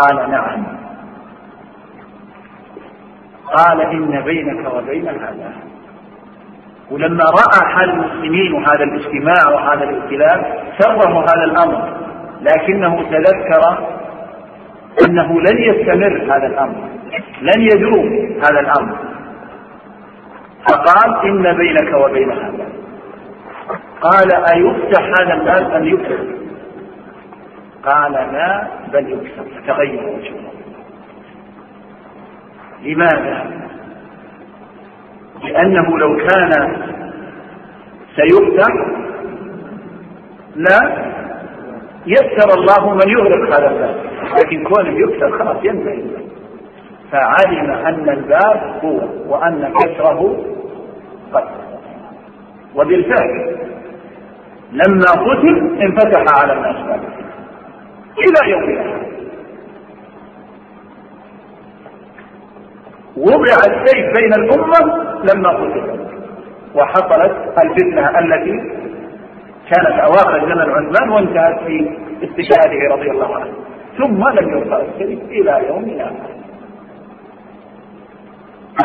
قال نعم. قال إن بينك وبين هذا ولما رأى حال المسلمين وهذا الاجتماع وهذا الائتلاف سره هذا الأمر. لكنه تذكر أنه لن يستمر هذا الأمر. لن يدوم هذا الأمر. فقال إن بينك وبين هذا قال أيفتح هذا الباب أم يكسر قال لا بل يكسر فتغير وجهه. لماذا؟ لأنه لو كان سيفتح لا يسر الله من يغلق هذا الباب. لكن كونه يكسر خلاص ينتهي. فعلم أن الباب هو وأن كسره قد. وبالفعل لما قتل انفتح على الناس إلى يوم الآخر وضع السيف بين الأمة لما قتل. وحصلت الفتنة التي كانت أواخر زمن عثمان وانتهت في استشهاده رضي الله عنه. ثم لم يرفع السيف إلى يوم الآخر.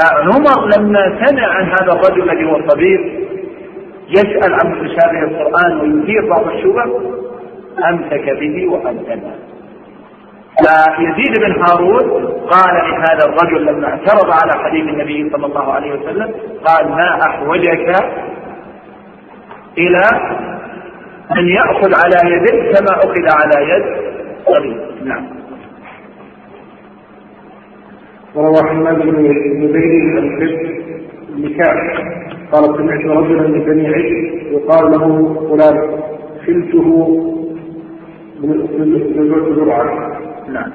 عمر لما سمع عن هذا الرجل الذي هو طبيب يسأل عن متشابه القرآن ويثير بعض الشبه أمسك به وأنزله فيزيد بن هارون قال لهذا الرجل لما اعترض على حديث النبي صلى الله عليه وسلم قال ما أحوجك إلى أن يأخذ على يدك كما أخذ على يد طبيب نعم. وروى حماد بن زبير الكذب بن قال سمعت رجلا من بني عيد يقال له فلان خلته من نعم.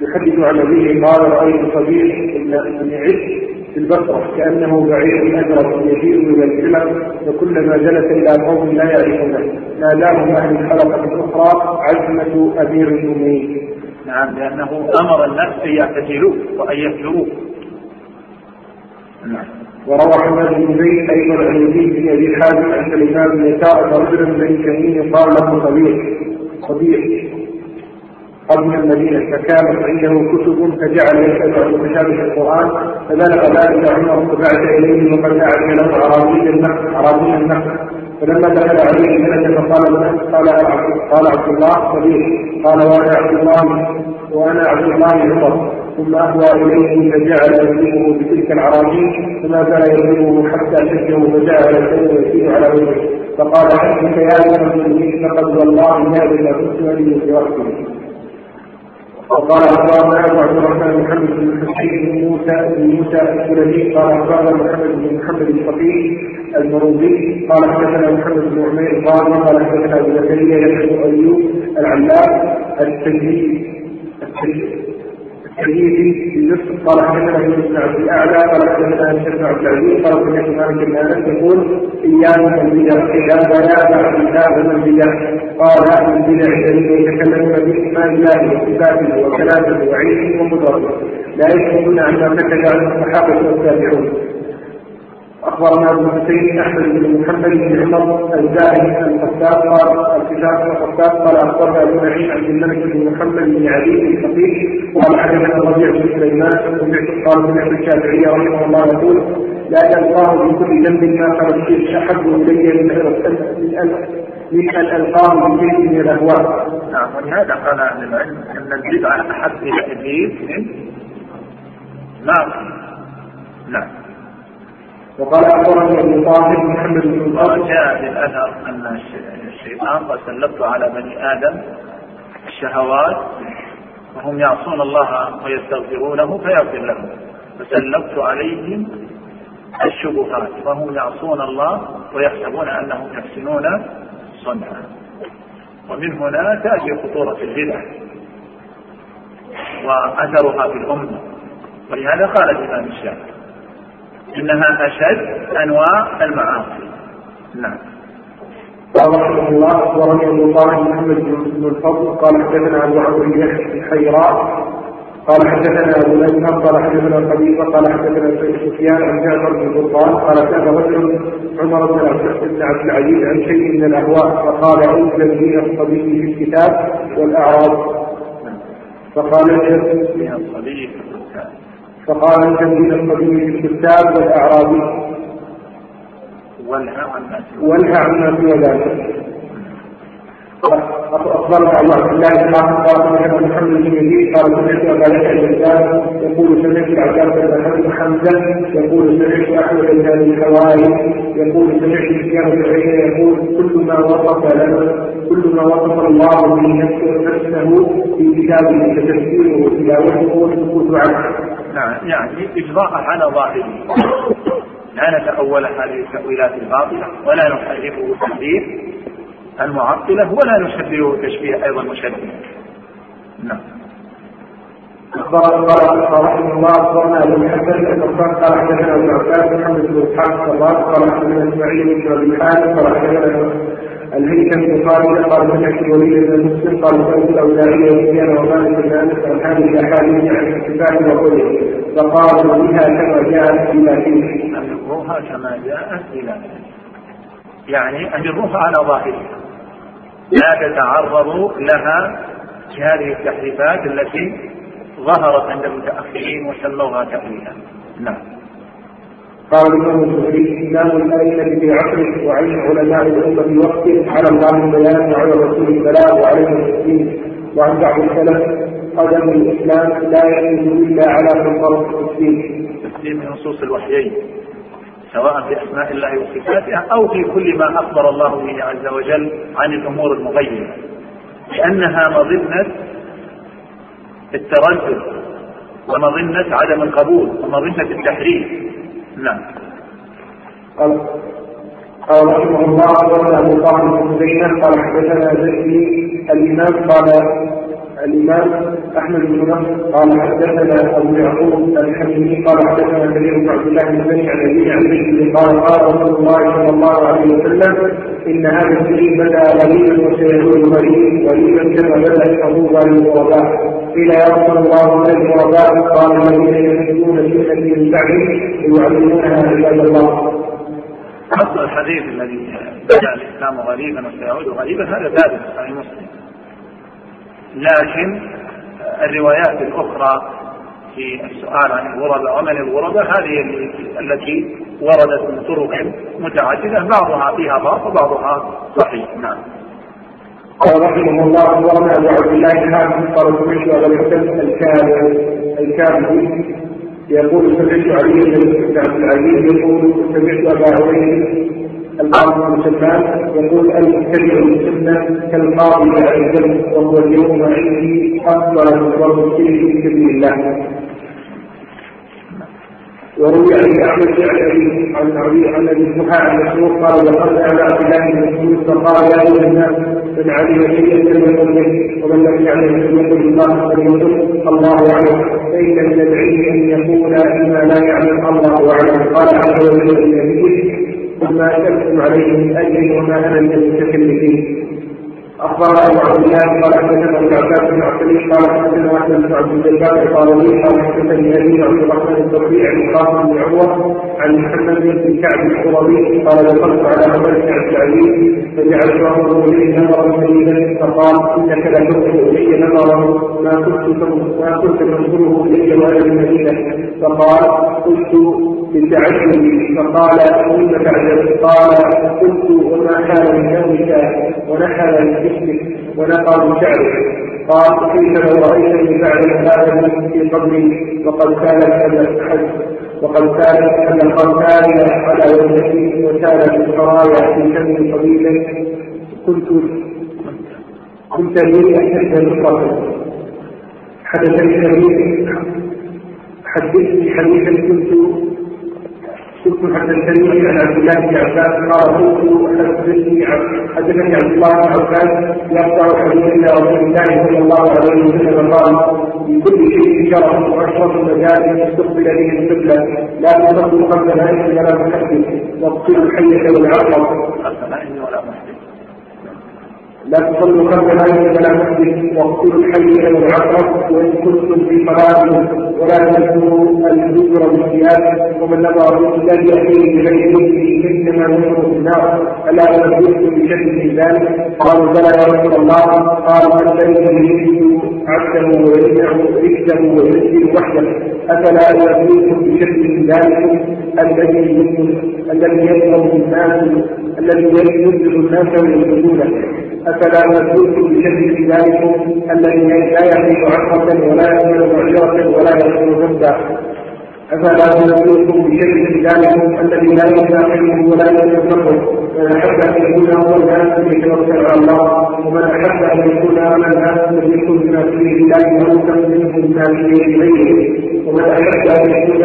يحدث عن أبيه قال رأيت صبي بن عز في البصرة كأنه بعير أزرق يسير إلى الفلك وكلما جلس إلى قوم لا يعرفونه. ناداهم أهل الحلقة الأخرى عزمة أمير المؤمنين. نعم لأنه أمر الناس أن يعتزلوه وأن يهجروه نعم. وروى حماد بن زيد أيضا عن يزيد بن أبي حازم عن سليمان بن يسار رجلا من تميم قال له صبيح صبيح. قبل المدينة فكانت عنده كتب فجعل يتبع متشابه القرآن فبلغ ذلك عمر فبعث إليه وقد أعد له أراضي النخل أراضي النخل فلما دخل عليه جلس فقال قال قال عبد الله صديق قال وأنا عبد الله وأنا عبد الله عمر. ثم أهوى إليه فجعل يضربه بتلك العراضي فما زال يضربه حتى شده فجعل الدم يسير على وجهه. فقال حسبك يا المسلمين فقد والله ما بما كنت ولي في وقته وقال اخبرنا ابو عبد الرحمن محمد بن حسين بن موسى بن موسى السلمي قال أخبرنا محمد بن محمد الفقيه المروزي قال حدثنا محمد بن عمير قال قال حدثنا ابو زكريا يحيى أيوب العلاق التجريد التجريدي في مصر قال حدثنا ابن بن عبد الاعلى قال حدثنا الشيخ بن عبد العزيز قال سمعت مالك بن انس يقول إياك البدع بعد الله من البدع. قال البدع الذين يتكلمون باسماء الله وصفاته وكلامه وعلمه وقدرته لا يشهدون عما كتب عن الصحابة والتابعون. اخبرنا أبو حسين أحمد بن محمد بن عمر الزاهد الخطاب قال الكتاب الخطاب قال اخبرنا أبو نعيم عبد الملك بن محمد بن علي الفقيه قال حدثنا الربيع بن سليمان سمعت قال سمعت الشافعي رحمه الله يقول لا تلقاه من كل ذنب ما قال الشرك احب إلي من من من ان القاه من الأهواء. نعم ولهذا قال أهل العلم أن البدعه احب إلى إبليس. من نعم. نعم وقال اخبرني ابو طاهر محمد بن الفضل جاء في الاثر أن الشيطان قد سلطت على بني آدم الشهوات وهم يعصون الله ويستغفرونه فيغفر لهم. فسلطت عليهم الشبهات وهم يعصون الله ويحسبون أنهم يحسنون صنعا. ومن هنا تأتي خطورة البدع وأثرها في الأمة. ولهذا قال الإمام الشافعي إنها أشد أنواع المعاصي. نعم. قال رحمه الله اخبرني أبو طالب محمد بن الفضل. قال حدثنا أبو عمرو بن الحيراء قال حدثنا أبو الأزهر. قال حدثنا الخليفة. قال حدثنا سيد سفيان عن جعفر بن سلطان قال كان رجل عمر بن عبد العزيز عن شيء من الأهواء. فقال انزل دين الصبي في الكتاب والأعراض. فقال من الصبي في الكتاب فقال الصبي في الكتاب عما وانهى عما سوى ذلك اخبرنا ابو عبد الله بن قال سمعت محمد بن يزيد قال سمعت ابا يحيى البزاز يقول سمعت العباس بن حمزة يقول سمعت احمد بن ابي الحواري يقول سمعت سفيان بن عيينه يقول كل ما وصف لنا كل ما وصف الله به نفسه في كتابه كتفسيره وتلاوته والسكوت عنه. نعم يعني اجراء على ظاهره. لا نتأول هذه التأويلات الباطلة ولا نحرفه تحريف المعطلة ولا نشبهه تشبيه أيضا مشبه نعم. قال قال رحمه الله اخبرنا ابو الحسن القطان قال حدثنا ابو عباس محمد بن الصراط قال حدثنا اسماعيل بن ابي حاتم قال حدثنا الهيثم خالد قال سمعت الوليد بن مسلم قال سالت الاولاديه وسفيان ومالك بن انس عن هذه الاحاديث عن الصفات وقوله فقالوا بها كما جاءت إلى فيه. أمروها كما جاءت إلى يعني أمروها على ظاهرها لا تتعرضوا لها بهذه التحريفات التي ظهرت عند المتأخرين وسموها تأويلا نعم. قال الإمام الزهري إمام الأئمة في عصره وعين علماء الأمة في وقته على الله البيان وعلى الرسول البلاغ وعليه المسلمين وعن بعض السلف قدم الإسلام لا يجوز إلا على منظر التسليم. تسليم نصوص الوحيين سواء في أسماء الله وصفاته أو في كل ما أخبر الله به عز وجل عن الأمور المغيبة لأنها مظنة التردد ومظنة عدم القبول ومظنة التحريف نعم. قال قال رحمه الله أخبرنا أبو طاهر بن زينب قال حدثنا زكي الإمام قال الإمام أحمد بن نصر قال حدثنا أبو يعقوب الحكيمي قال حدثنا كثير بن عبد الله بن بني عن أبي عن ذكره قال قال رسول الله صلى الله عليه وسلم إن هذا الدين بدأ غريبا وسيكون غريب غريبا كما بدأ حبوبا للغرباء قيل يا رسول الله ما الغرباء قال الذين يحبون سنتي من بعدي يعلمونها عباد الله. أصل الحديث الذي بدأ الإسلام غريبا وسيعود غريبا هذا ثابت صحيح مسلم. لكن الروايات الأخرى في السؤال عن الغرباء ومن الغرباء هذه التي وردت من طرق متعددة بعضها فيها ضعف وبعضها صحيح. نعم. قال رحمه الله اخبرنا ابو عبد الله حاتم قال سمعت ابا الحسن الكامل الكامل يقول سمعت علي بن عبد العزيز يقول سمعت أبا هريرة القاضي بن سلمان يقول المتبع السنة كالقاضي الذنب وهو اليوم عندي أفضل من ضرب في سبيل الله. وروي عن أحمد عن أبي عن أبي الضحى مسروق قال دخلت على عبد الله بن مسعود فقال يا أيها الناس من علم شيئا فليقل به ومن لم يعلم فليقل الله فليقل الله اعلم فإن من العلم أن يقول بما لا يعلم الله أعلم. قال عز وجل لنبيه قل ما اشركتم عليه من أجل وما أنا من المتكلفين أخبرنا أبو عبد الله قال حدثنا أبو العباس بن عبد قال حدثنا أحمد بن عبد الجبار لي قال حدثني أبي عبد الرحمن البصري عن القاسم بن عروه عن محمد بن كعب القرظي قال دخلت على عمر بن عبد العزيز فجعلت انظر إليه نظرا قليلا فقال إنك لا تنظر إلي نظرا ما كنت ما كنت تنظره إلي وأنا بالمدينة فقال قلت بالتعجب فقال ثم تعجب قال قلت وما حال من نومك ونحل من جسمك ونقى من شعرك. قال كيف لو رايتني بعد هذا في قبري وقد كان هذا وقد كان ان القرآن على وجهي وكان الخرايا في كم طويل كنت كنت لي احد القبر حدثني حدثني حديثا كنت كنت حدثني عن عبد الله بن عباس قال كنت حدثني عبد الله بن عباس يقطع حديث رسول الله صلى الله عليه وسلم قال لكل شيء شرف واشرف المجال استقبل به القبله لا تصل قبل ذلك ولا تحدث واقتل الحيه والعقرب ولا محدث لا تصلوا خلف العين ولا مسجد واقتلوا الحي والعقرب وإن كنتم في صلاة ولا تذكروا الذكر بالثياب ومن نظر بالله ياتيه بغير مثله إنما ينظر في النار. ألا انبئكم بشد من ذلك؟ قالوا بلى يا رسول الله. قال الذي يجد عبده ويمنع رجله ويسجد وحده. أفلا انبئكم بشد من ذلك؟ الذي الذي يظهر الناس الذي يذهب الناس ويسجدونه أفلا نسلكم بشد ذلكم الذي لا يحمل عقبة ولا يحمل معجرة ولا يحمل ذنبا؟ أفلا نسلكم بشد ذلكم الذي لا يساعده ولا يتصرف من أحب أن يكون أول الناس يتوكل على الله ومن أحب أن يكون الناس لم يكن بما فيه الله موتا منه بما فيه غيره ومن أحب أن يكون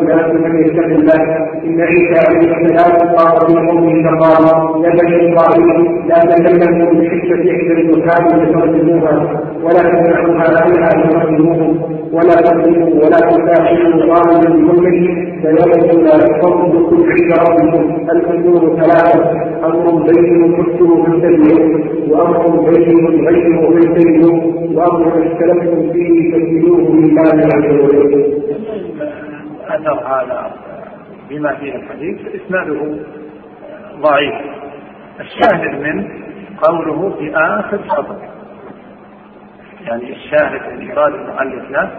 الناس من يتق الله إن عيسى عليه السلام قال في قومه فقال يا بني إسرائيل لا تكلموا بحجة إحدى البكاء لترجموها ولا تمنعوها عنها لترجموهم ولا تظلموا ولا تساعدوا ظالما بظلمه فيوم لا كل عند ربكم الأمور ثلاثة أمر بين حسه فاتبعوه وأمر بين غير فاتبعوه وأمر اختلفتم فيه فاتبعوه لله عز وجل. أثر هذا بما فيه الحديث إسناده ضعيف. الشاهد منه قوله في آخر سطر يعني الشاهد من إيراد المؤلف له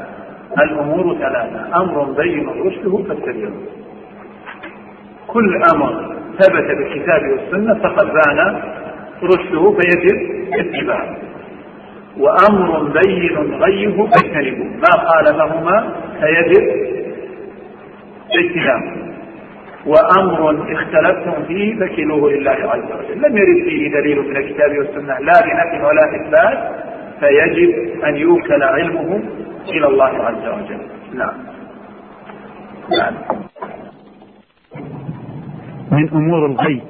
الأمور ثلاثة. أمر بين رشده فاتبعوه. كل أمر ثبت بالكتاب والسنة فقد بان رشده فيجب اتباعه وأمر بين غيه فاجتنبوه ما خالفهما فيجب اجتنابه وأمر اختلفتم فيه فكلوه لله عز وجل. لم يرد فيه دليل من الكتاب والسنة لا بنفي ولا إثبات. فيجب أن يوكل علمه إلى الله عز وجل. نعم. نعم. من أمور الغيب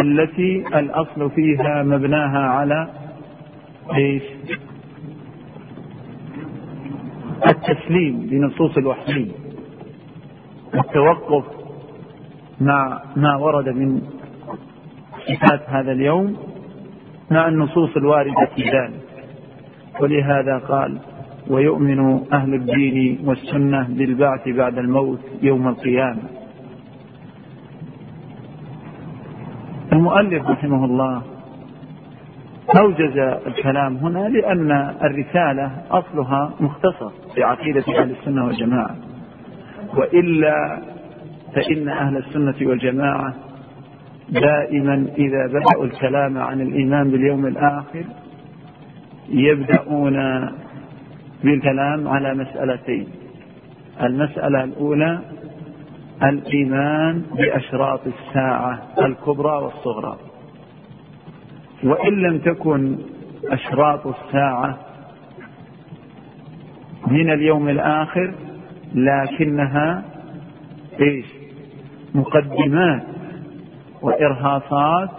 التي الأصل فيها مبناها على إيش؟ التسليم لنصوص الوحي التوقف مع ما ورد من صفات هذا اليوم مع النصوص الواردة في ذلك. ولهذا قال ويؤمن أهل الدين والسنة بالبعث بعد الموت يوم القيامة. المؤلف رحمه الله أوجز الكلام هنا لأن الرسالة أصلها مختصر في عقيدة أهل السنة والجماعة. وإلا فإن أهل السنة والجماعة دائما إذا بدأوا الكلام عن الإيمان باليوم الآخر يبدأون بالكلام على مسألتين. المسألة الأولى الإيمان بأشراط الساعة الكبرى والصغرى. وإن لم تكن أشراط الساعة من اليوم الآخر لكنها إيش؟ مقدمات وإرهاصات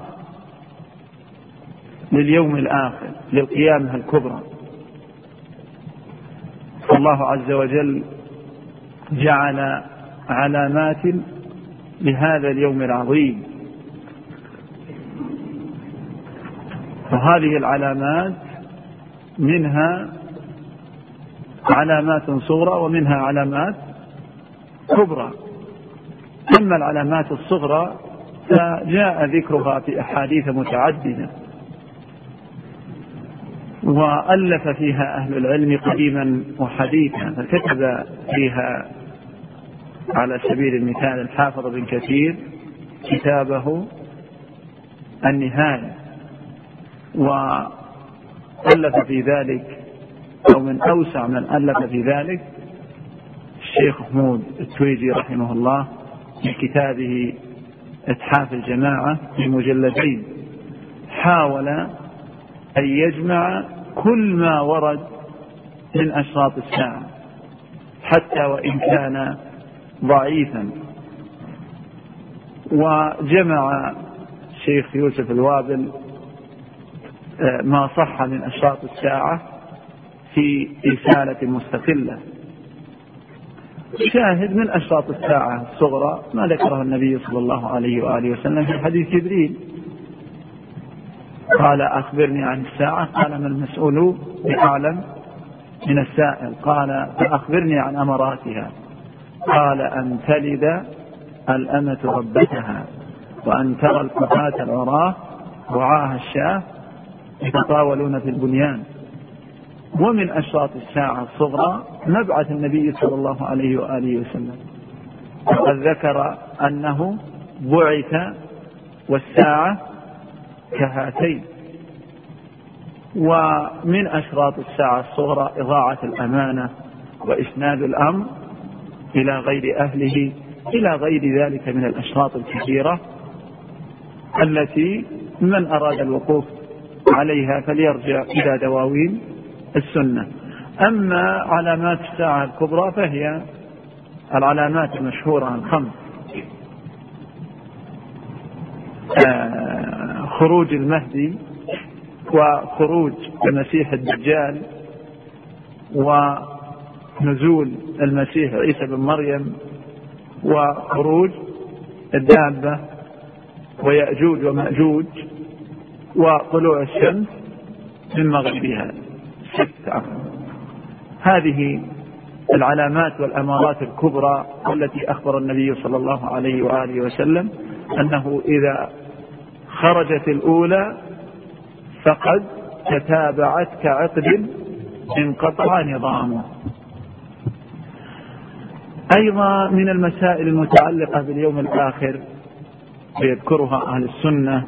لليوم الآخر للقيامة الكبرى. فالله عز وجل جعل علامات لهذا اليوم العظيم. وهذه العلامات منها علامات صغرى ومنها علامات كبرى. أما العلامات الصغرى فجاء ذكرها في أحاديث متعددة وألف فيها أهل العلم قديما وحديثا فكتب فيها على سبيل المثال الحافظ بن كثير كتابه النهاية. وألف في ذلك أو من أوسع من ألف في ذلك الشيخ محمود التويجي رحمه الله في كتابه إتحاف الجماعة في مجلدين. حاول أن يجمع كل ما ورد من أشراط الساعة حتى وإن كان ضعيفا. وجمع الشيخ يوسف الوابل ما صح من أشراط الساعة في رسالة مستقلة. شاهد من أشراط الساعة الصغرى ما ذكره النبي صلى الله عليه وآله وسلم في حديث جبريل. قال أخبرني عن الساعة. قال ما المسؤول بأعلم من السائل؟ قال فأخبرني عن أمراتها. قال أن تلد الأمة ربتها وأن ترى الكفاة العراة رعاها الشاة يتطاولون في البنيان. ومن أشراط الساعة الصغرى مبعث النبي صلى الله عليه وآله وسلم. وقد ذكر أنه بعث والساعة كهاتين. ومن أشراط الساعة الصغرى إضاعة الأمانة وإسناد الأمر إلى غير أهله إلى غير ذلك من الأشراط الكثيرة التي من أراد الوقوف عليها فليرجع إلى دواوين السنة. أما علامات الساعة الكبرى فهي العلامات المشهورة الخمس. آه، خروج المهدي وخروج المسيح الدجال ونزول المسيح عيسى بن مريم وخروج الدابة ويأجوج ومأجوج وطلوع الشمس من مغربها. ست هذه العلامات والأمارات الكبرى والتي أخبر النبي صلى الله عليه وآله وسلم أنه إذا خرجت الأولى فقد تتابعت كعقد انقطع نظامه. أيضا من المسائل المتعلقة باليوم الآخر ويذكرها أهل السنة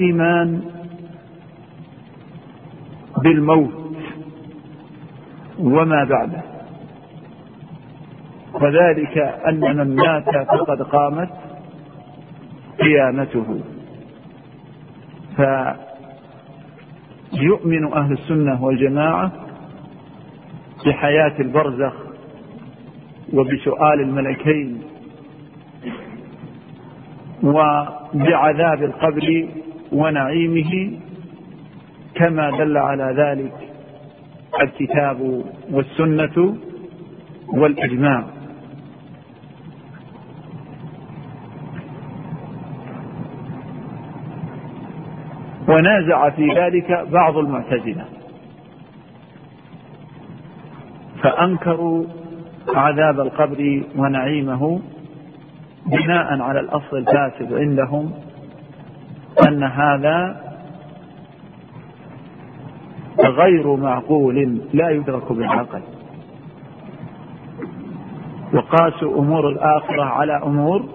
الإيمان بالموت وما بعده. وذلك أن من مات فقد قامت قيامته. فيؤمن أهل السنة والجماعة بحياة البرزخ وبسؤال الملكين وبعذاب القبر ونعيمه كما دل على ذلك الكتاب والسنة والإجماع. ونازع في ذلك بعض المعتزلة. فأنكروا عذاب القبر ونعيمه بناء على الأصل الفاسد عندهم أن هذا غير معقول لا يدرك بالعقل. وقاسوا أمور الآخرة على أمور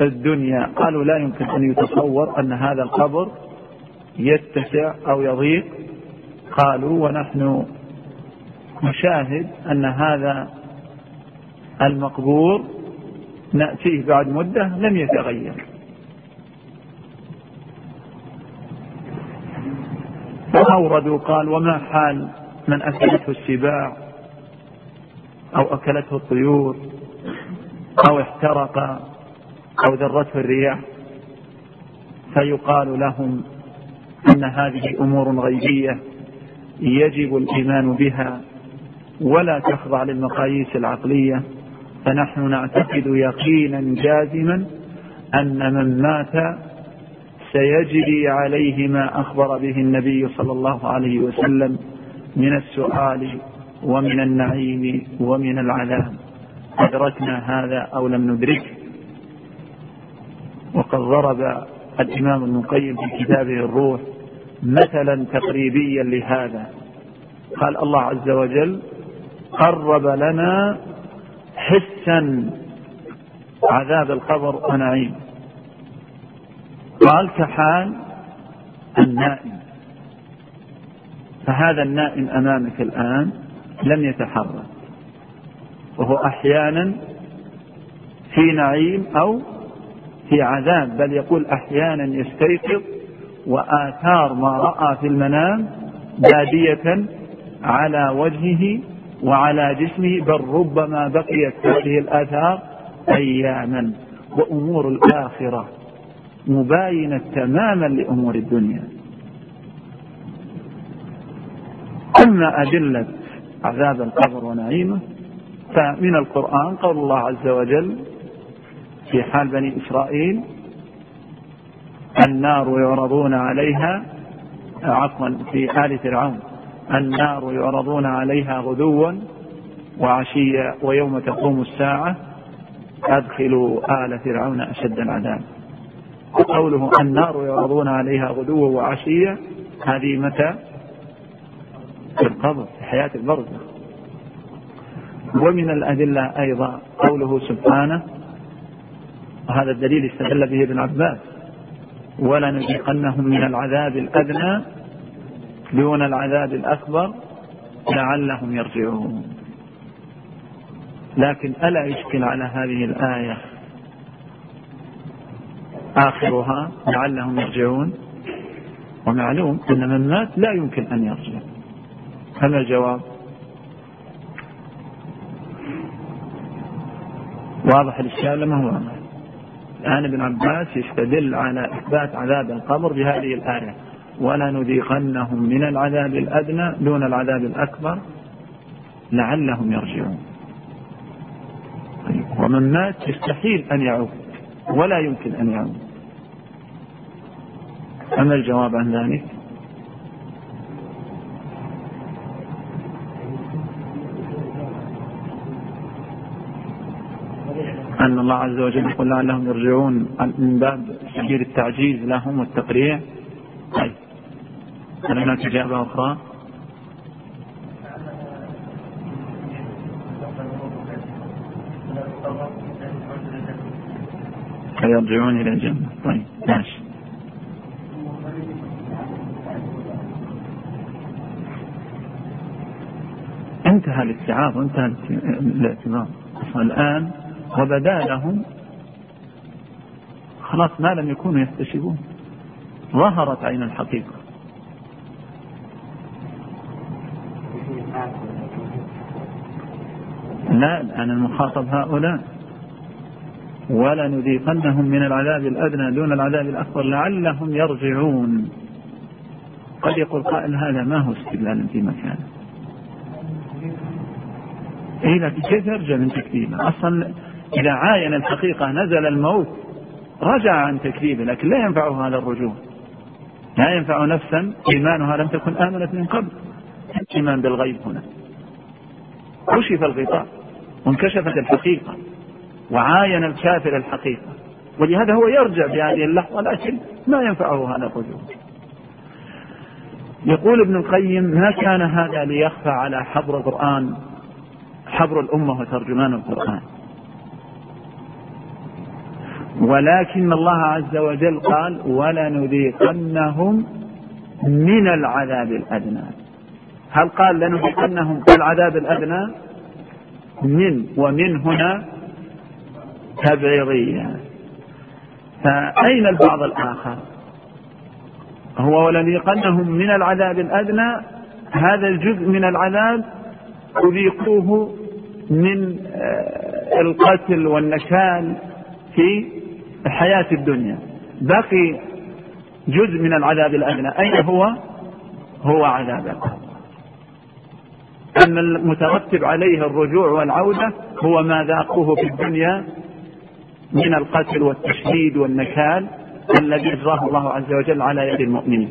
الدنيا. قالوا لا يمكن أن يتصور أن هذا القبر يتسع أو يضيق. قالوا ونحن نشاهد أن هذا المقبور نأتيه بعد مدة لم يتغير. فأوردوا قال وما حال من أكلته السباع أو أكلته الطيور أو احترق أو ذرته الرياح. فيقال لهم أن هذه أمور غيبية يجب الإيمان بها ولا تخضع للمقاييس العقلية. فنحن نعتقد يقينا جازما أن من مات سيجري عليه ما أخبر به النبي صلى الله عليه وسلم من السؤال ومن النعيم ومن العذاب. أدركنا هذا أو لم ندركه وقد ضرب الإمام ابن القيم في كتابه الروح مثلا تقريبيا لهذا. قال الله عز وجل قرب لنا حسا. عذاب القبر ونعيم قال كحال النائم. فهذا النائم أمامك الآن لم يتحرك. وهو أحيانا في نعيم أو في عذاب بل يقول أحيانا يستيقظ وآثار ما رأى في المنام بادية على وجهه وعلى جسمه بل ربما بقيت هذه الآثار أياما. وأمور الآخرة مباينة تماما لأمور الدنيا. أما أدلة عذاب القبر ونعيمه فمن القرآن قول الله عز وجل في حال بني إسرائيل النار يعرضون عليها عفوا في آل فرعون النار يعرضون عليها غدوا وعشيا ويوم تقوم الساعة أدخلوا آل فرعون أشد العذاب. قوله النار يعرضون عليها غدوا وعشيا هذه متى؟ في القبر في حياة البرزخ ومن الأدلة أيضا قوله سبحانه وهذا الدليل استدل به ابن عباس ولنذيقنهم من العذاب الأدنى دون العذاب الأكبر لعلهم يرجعون. لكن ألا يشكل على هذه الآية آخرها لعلهم يرجعون. ومعلوم أن من مات لا يمكن أن يرجع. هذا الجواب؟ واضح الإشكال ما هو واضح؟ الآن ابن عباس يستدل على إثبات عذاب القبر بهذه الآية. ولنذيقنهم من العذاب الأدنى دون العذاب الأكبر. لعلهم يرجعون. ومن مات يستحيل أن يعود. ولا يمكن أن يعود. أما الجواب عن ذلك؟ أن الله عز وجل يقول لعلهم يرجعون من باب سبيل التعجيز لهم والتقريع. طيب. هل هناك إجابة أخرى؟ فيرجعون إلى الجنة. طيب ماشي. انتهى الاستيعاب وانتهى الاعتبار. الآن وبدا لهم خلاص ما لم يكونوا يكتشفون ظهرت عين الحقيقة. لا الآن المخاطب هؤلاء. ولنذيقنهم من العذاب الأدنى دون العذاب الأكبر لعلهم يرجعون. قد يقول قائل هذا ما هو استدلال في مكانه إيه لكن كيف يرجع من تكذيبه؟ أصلا إذا عاين الحقيقة نزل الموت رجع عن تكذيبه لكن لا ينفعه هذا الرجوع. لا ينفع نفسا إيمانها لم تكن آمنت من قبل. الإيمان بالغيب هنا. كشف الغطاء وانكشفت الحقيقة. وعاين الكافر الحقيقة. ولهذا هو يرجع في هذه اللحظة لكن ما ينفعه هذا الرجوع يقول ابن القيم ما كان هذا ليخفى على حبر القرآن؟ حبر الأمة وترجمان القرآن. ولكن الله عز وجل قال ولنذيقنهم من العذاب الأدنى. هل قال لنذيقنهم العذاب الأدنى؟ من ومن هنا تبعيضية. فأين البعض الآخر؟ هو ولنذيقنهم من العذاب الأدنى هذا الجزء من العذاب أذيقوه من آه، القتل والنكال في الحياة الدنيا. بقي جزء من العذاب الأدنى. أين هو؟ هو عذاب القبر. أن المترتب عليه الرجوع والعودة هو ما ذاقوه في الدنيا من القتل والتشديد والنكال الذي أجراه الله عز وجل على يد المؤمنين.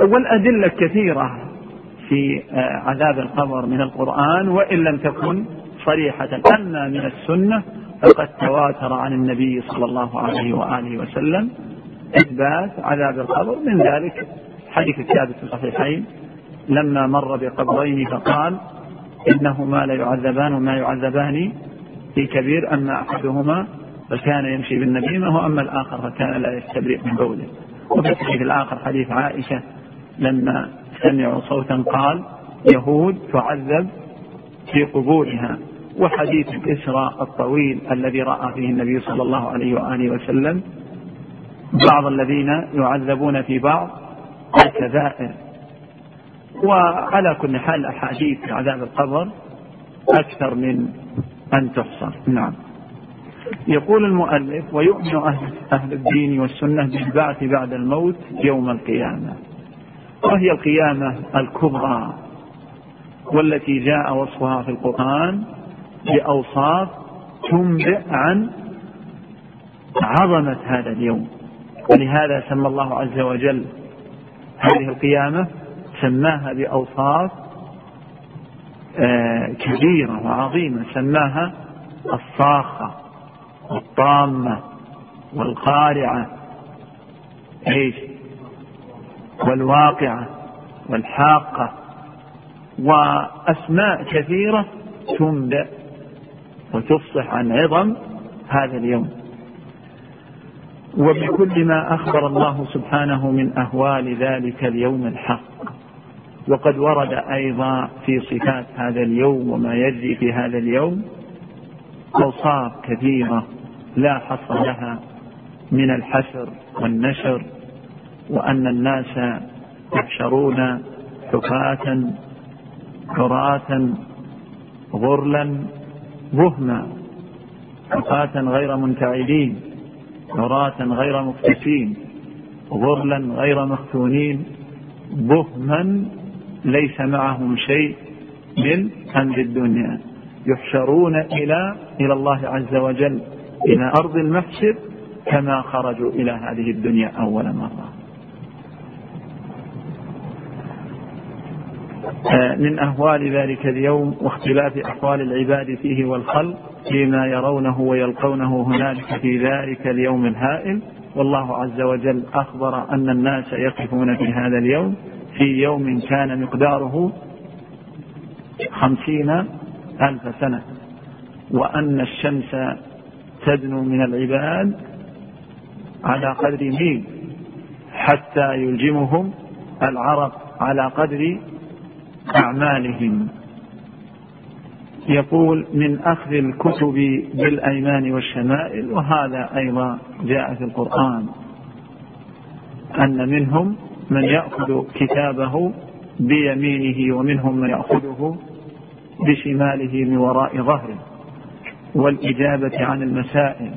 والأدلة كثيره في عذاب القبر من القرآن وإن لم تكن صريحة اما من السنة فقد تواتر عن النبي صلى الله عليه وآله وسلم إثبات عذاب القبر من ذلك حديث الثابت في الصحيحين لما مر بقبرين فقال إنهما ليعذبان وما يعذبان في كبير أما أحدهما فكان يمشي بالنميمة وأما الآخر؟ فكان لا يستبرئ من بوله. وفي الحديث الآخر حديث عائشة لما سمعوا صوتا قال يهود تعذب في قبورها. وحديث الإسراء الطويل الذي رأى فيه النبي صلى الله عليه وآله وسلم بعض الذين يعذبون في بعض الكبائر. وعلى كل حال أحاديث عذاب القبر أكثر من أن تحصر. نعم. يقول المؤلف ويؤمن أهل, أهل الدين والسنة بالبعث بعد الموت يوم القيامة وهي القيامة الكبرى والتي جاء وصفها في القرآن بأوصاف تنبئ عن عظمة هذا اليوم. ولهذا سمى الله عز وجل هذه القيامة سماها بأوصاف كبيرة وعظيمة سماها الصاخة والطامة والقارعة. إيش؟ والواقعة والحاقة. وأسماء كثيرة تنبأ وتفصح عن عظم هذا اليوم. وبكل ما أخبر الله سبحانه من أهوال ذلك اليوم الحق. وقد ورد أيضا في صفات هذا اليوم وما يجري في هذا اليوم أوصاف كثيرة لا حصر لها من الحشر والنشر وأن الناس يحشرون حفاة عراة غرلا بهما حفاة غير منتعدين عراة غير مفتسين غرلا غير مختونين بهما ليس معهم شيء من أمر الدنيا. يحشرون إلى إلى الله عز وجل إلى أرض المحشر كما خرجوا إلى هذه الدنيا أول مرة. آه، من أهوال ذلك اليوم واختلاف أحوال العباد فيه والخلق فيما يرونه ويلقونه هنالك في ذلك اليوم الهائل. والله عز وجل أخبر أن الناس يقفون في هذا اليوم في يوم كان مقداره خمسين ألف سنة وأن الشمس تدنو من العباد على قدر ميل حتى يلجمهم العرق على قدر أعمالهم. يقول من أخذ الكتب بالأيمان والشمائل وهذا أيضا جاء في القرآن أن منهم من يأخذ كتابه بيمينه ومنهم من يأخذه بشماله من وراء ظهره والإجابة عن المسائل.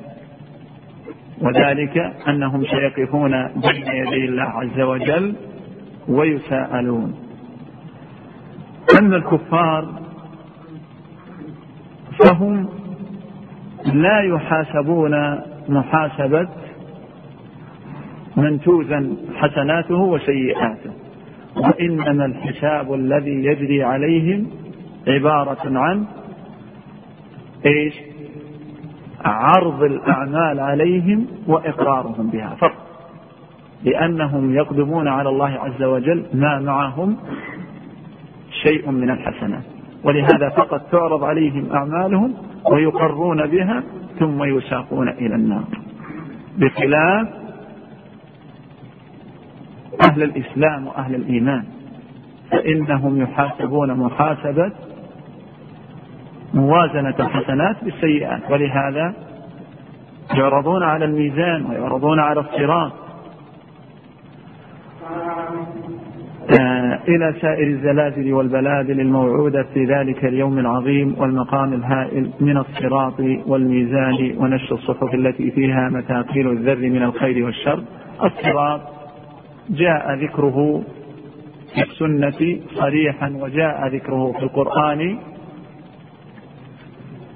وذلك أنهم سيقفون بين يدي الله عز وجل ويساءلون. أما الكفار فهم لا يحاسبون محاسبة من توزن حسناته وسيئاته. وإنما الحساب الذي يجري عليهم عبارة عن إيش؟ عرض الأعمال عليهم وإقرارهم بها فقط. لأنهم يقدمون على الله عز وجل ما معهم شيء من الحسنات. ولهذا فقط تعرض عليهم أعمالهم ويقرون بها ثم يساقون إلى النار. بخلاف أهل الإسلام وأهل الإيمان. فإنهم يحاسبون محاسبة موازنة الحسنات بالسيئات. ولهذا يعرضون على الميزان ويعرضون على الصراط آه، إلى سائر الزلازل والبلادل الموعودة في ذلك اليوم العظيم والمقام الهائل من الصراط والميزان ونشر الصحف التي فيها مثاقيل الذر من الخير والشر. الصراط جاء ذكره في السنة صريحا وجاء ذكره في القرآن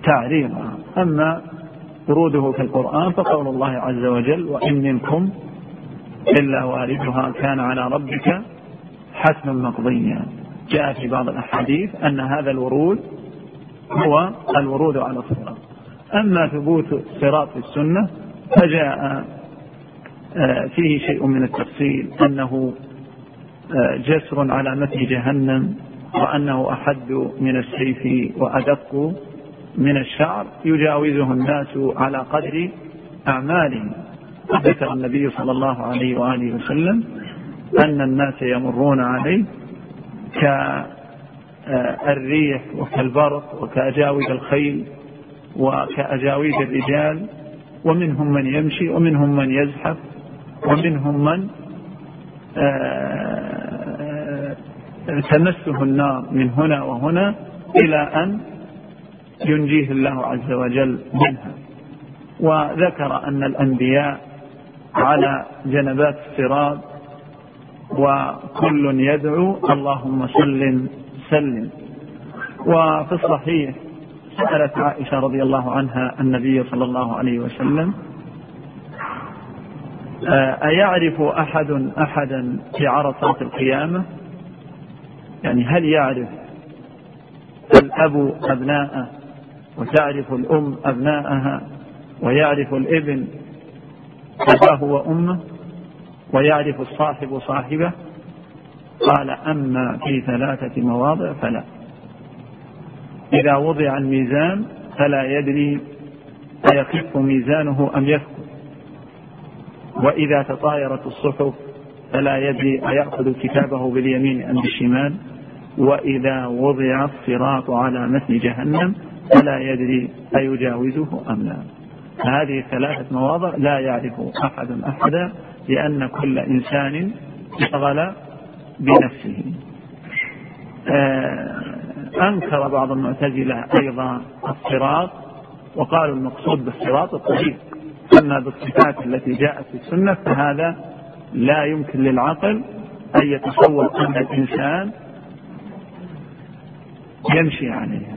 تعريضا أما وروده في القرآن فقول الله عز وجل وإن منكم إلا واردها كان على ربك حتما مقضيا. جاء في بعض الأحاديث أن هذا الورود هو الورود على الصراط. أما ثبوت الصراط في السنة فجاء فيه شيء من التفصيل أنه آه، جسر على متن جهنم وأنه أحد من السيف وأدق من الشعر يجاوزه الناس على قدر أعمالهم. ذكر النبي صلى الله عليه وآله وسلم أن الناس يمرون عليه كالريح وكالبرق وكأجاويد الخيل وكأجاويد الرجال ومنهم من يمشي ومنهم من يزحف ومنهم من؟ آه، تمسه النار من هنا وهنا إلى أن ينجيه الله عز وجل منها. وذكر أن الأنبياء على جنبات الصراط وكل يدعو اللهم سلم سلم وفي الصحيح سألت عائشة رضي الله عنها النبي صلى الله عليه وسلم آه، أيعرف أحد أحدا في عرصات القيامة؟ يعني هل يعرف الأب أبناءه وتعرف الأم أبناءها ويعرف الابن أباه وأمه ويعرف الصاحب صاحبه؟ قال أما في ثلاثة مواضع فلا. إذا وضع الميزان فلا يدري أيخف ميزانه أم يثقل وإذا تطايرت الصحف فلا يدري أيأخذ كتابه باليمين أم بالشمال وإذا وضع الصراط على متن جهنم فلا يدري أيجاوزه أم لا. هذه ثلاثة مواضع لا يعرف أحد أحدا لأن كل إنسان اشتغل بنفسه. آه، أنكر بعض المعتزلة أيضا الصراط وقالوا المقصود بالصراط الطريق أما بالصفات التي جاءت في السنة فهذا لا يمكن للعقل أن يتصور أن الإنسان يمشي عليها.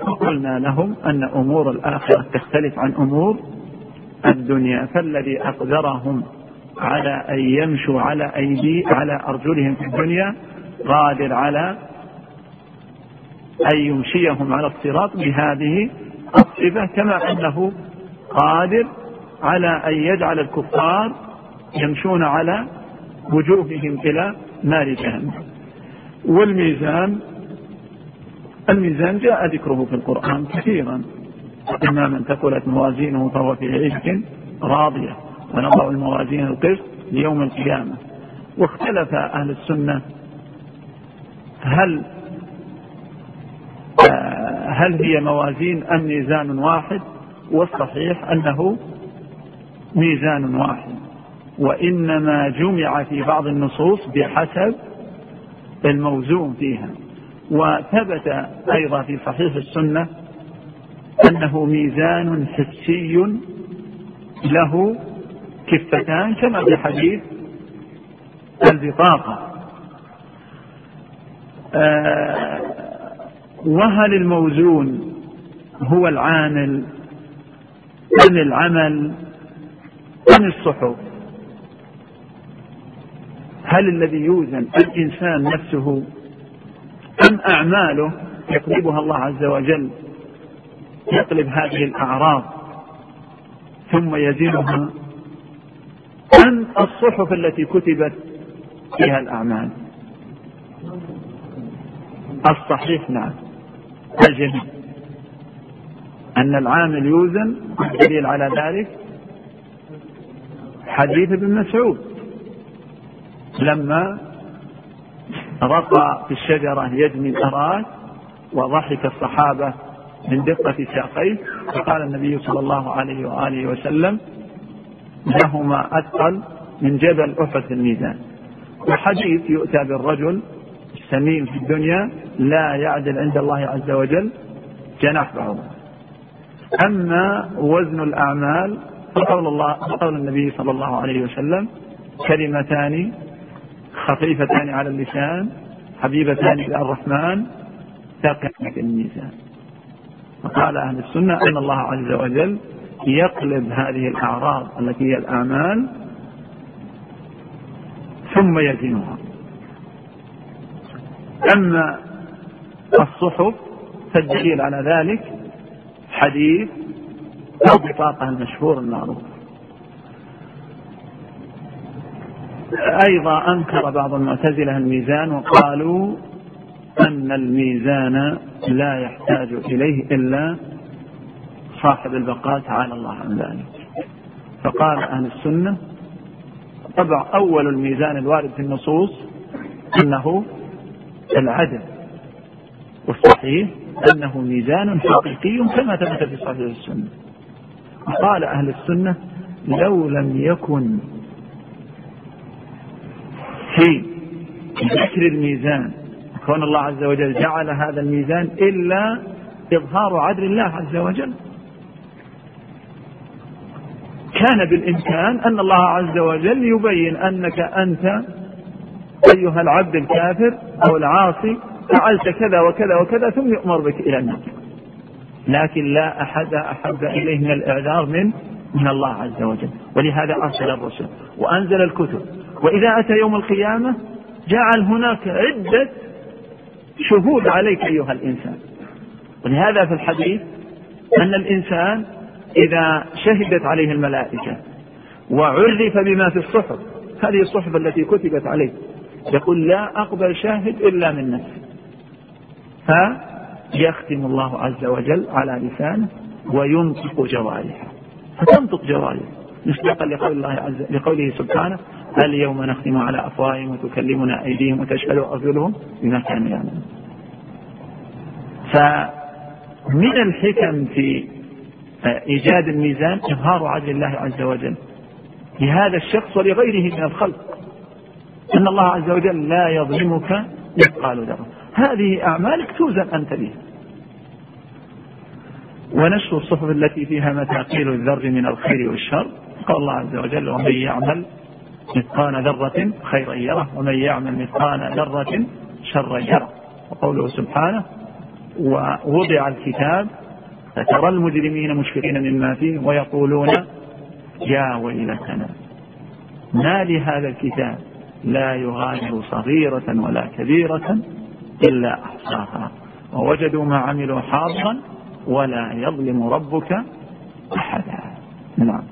وقلنا لهم أن أمور الآخرة تختلف عن أمور الدنيا فالذي أقدرهم على أن يمشوا على أيدي على أرجلهم في الدنيا قادر على أن يمشيهم على الصراط بهذه الصفة كما أنه قادر على أن يجعل الكفار يمشون على وجوههم إلى نار جهنم. والميزان الميزان جاء ذكره في القرآن كثيرا. أما من ثقلت موازينه فهو في عيشة راضية. ونضع الموازين القسط ليوم القيامة. واختلف أهل السنة هل هل هي موازين أم ميزان واحد؟ والصحيح أنه ميزان واحد. وإنما جمع في بعض النصوص بحسب الموزون فيها. وثبت أيضا في صحيح السنة أنه ميزان حسي له كفتان كما في حديث البطاقة. آه وهل الموزون هو العامل أم العمل؟ أم الصحف. هل الذي يوزن الإنسان نفسه أم أعماله يقلبها الله عز وجل؟ يقلب هذه الأعراض ثم يزنها. أم الصحف التي كتبت فيها الأعمال. الصحيح نعم. الجميع أن العامل يوزن الدليل على ذلك حديث ابن مسعود. لما رقى في الشجرة يجني الأراك وضحك الصحابة من دقة ساقيه فقال النبي صلى الله عليه وآله وسلم لهما أثقل من جبل أحد الميزان. وحديث يؤتى بالرجل السمين في الدنيا لا يعدل عند الله عز وجل جناح بعوض أما وزن الأعمال فقول الله قول النبي صلى الله عليه وسلم كلمتان خفيفتان على اللسان حبيبتان إلى الرحمن ثقلان في الميزان. وقال أهل السنة أن الله عز وجل يقلب هذه الأعراض التي هي الأعمال ثم يزنها. أما الصحف فالدليل على ذلك حديث أو بطاقة المشهور المعروف. أيضا أنكر بعض المعتزلة الميزان وقالوا أن الميزان لا يحتاج إليه إلا صاحب البقاء تعالى الله عن ذلك. فقال أهل السنة طبعا أول الميزان الوارد في النصوص أنه العدل. والصحيح أنه ميزان حقيقي كما ثبت في صحيح السنة. قال أهل السنة لو لم يكن في ذكر الميزان كون الله عز وجل جعل هذا الميزان إلا إظهار عدل الله عز وجل. كان بالإمكان أن الله عز وجل يبين أنك أنت أيها العبد الكافر أو العاصي فعلت كذا وكذا وكذا ثم يؤمر بك إلى النار. لكن لا أحد أحب إليه من الإعذار من من الله عز وجل. ولهذا أرسل الرسل وأنزل الكتب. وإذا أتى يوم القيامة جعل هناك عدة شهود عليك أيها الإنسان. ولهذا في الحديث أن الإنسان إذا شهدت عليه الملائكة وعرف بما في الصحف هذه الصحف التي كتبت عليه يقول لا أقبل شاهد إلا من نفسي. فيختم الله عز وجل على لسانه وينطق جوارحه فتنطق جوارحه مصداقا لقول الله عز لقوله سبحانه اليوم نختم على أفواههم وتكلمنا أيديهم وتشهد أرجلهم بما كانوا يعملون. فمن الحكم في إيجاد الميزان إظهار عدل الله عز وجل لهذا الشخص ولغيره من الخلق. إن الله عز وجل لا يظلمك مثقال ذره. هذه أعمالك توزن أنت بها. ونشر الصحف التي فيها مثاقيل الذر من الخير والشر. قال الله عز وجل ومن يعمل مثقال ذرة خيرا يره ومن يعمل مثقال ذرة شرا يره. وقوله سبحانه ووضع الكتاب فترى المجرمين مشفقين مما فيه ويقولون يا ويلتنا ما لهذا الكتاب؟ لا يغادر صغيرة ولا كبيرة إلا أحصاها. ووجدوا ما عملوا حاضرا ولا يظلم ربك أحدا. نعم.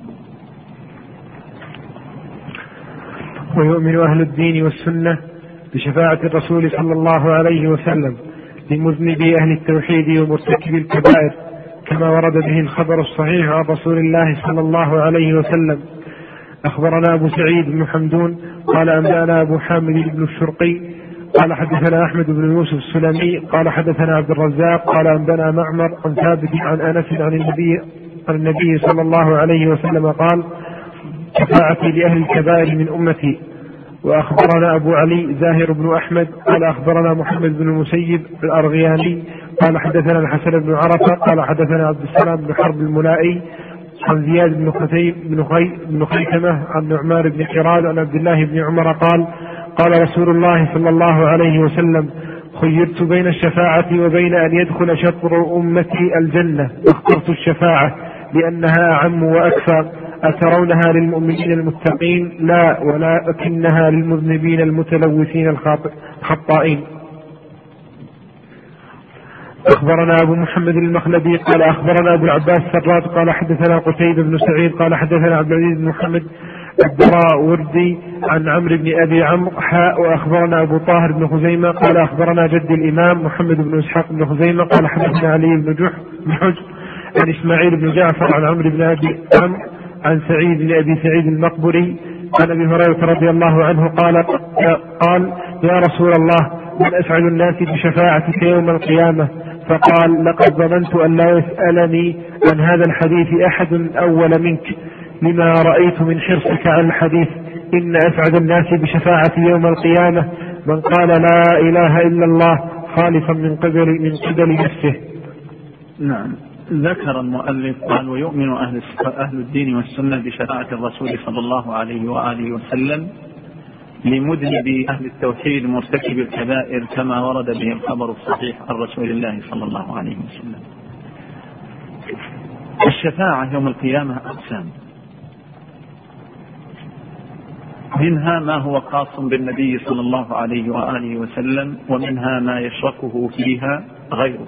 ويؤمن أهل الدين والسنة بشفاعة الرسول صلى الله عليه وسلم لمذنبي أهل التوحيد ومرتكبي الكبائر كما ورد به الخبر الصحيح عن رسول الله صلى الله عليه وسلم. أخبرنا أبو سعيد بن حمدون قال أنبأنا أبو حامد بن الشرقي قال حدثنا أحمد بن يوسف السلمي قال حدثنا عبد الرزاق قال أنبأنا معمر عن ثابت عن أنس عن النبي عن النبي صلى الله عليه وسلم قال شفاعتي لأهل الكبائر من أمتي. وأخبرنا أبو علي زاهر بن أحمد قال أخبرنا محمد بن المسيب الأرغياني قال حدثنا الحسن بن عرفة قال حدثنا عبد السلام بن حرب الملائي عن زياد بن خثيم بن خي بن خيثمة عن نعمان بن حراد عن عبد الله بن عمر قال قال رسول الله صلى الله عليه وسلم خيرت بين الشفاعة وبين أن يدخل شطر أمتي الجنة فاخترت الشفاعة لأنها أعم وأكثر أترونها للمؤمنين المتقين لا ولكنها للمذنبين المتلوثين الخطائين. أخبرنا أبو محمد المخلدي قال أخبرنا أبو العباس سراد قال حدثنا قتيبة بن سعيد قال حدثنا عبد العزيز بن محمد الدراء وردي عن عمرو بن أبي عمرو حاء وأخبرنا أبو طاهر بن خزيمة قال أخبرنا جد الإمام محمد بن إسحاق بن خزيمة قال حدثنا علي بن جح بن حج عن إسماعيل بن جعفر عن عمرو بن أبي عمرو عن سعيد بن أبي سعيد المقبري عن أبي هريرة رضي الله عنه قال قال يا رسول الله من أسعد الناس بشفاعتك يوم القيامة؟ فقال لقد ظننت أن لا يسألني عن هذا الحديث أحد أول منك. لما رأيت من حرصك على الحديث إن أسعد الناس بشفاعتي يوم القيامة من قال لا إله إلا الله خالصا من قبل من قبل نفسه. نعم. ذكر المؤلف قال ويؤمن أهل, أهل الدين والسنة بشفاعة الرسول صلى الله عليه وآله وسلم لمذنب أهل التوحيد مرتكب الكبائر كما ورد به الخبر الصحيح عن رسول الله صلى الله عليه وسلم الشفاعة يوم القيامة أقسام منها ما هو خاص بالنبي صلى الله عليه وآله وسلم ومنها ما يشركه فيها غيره.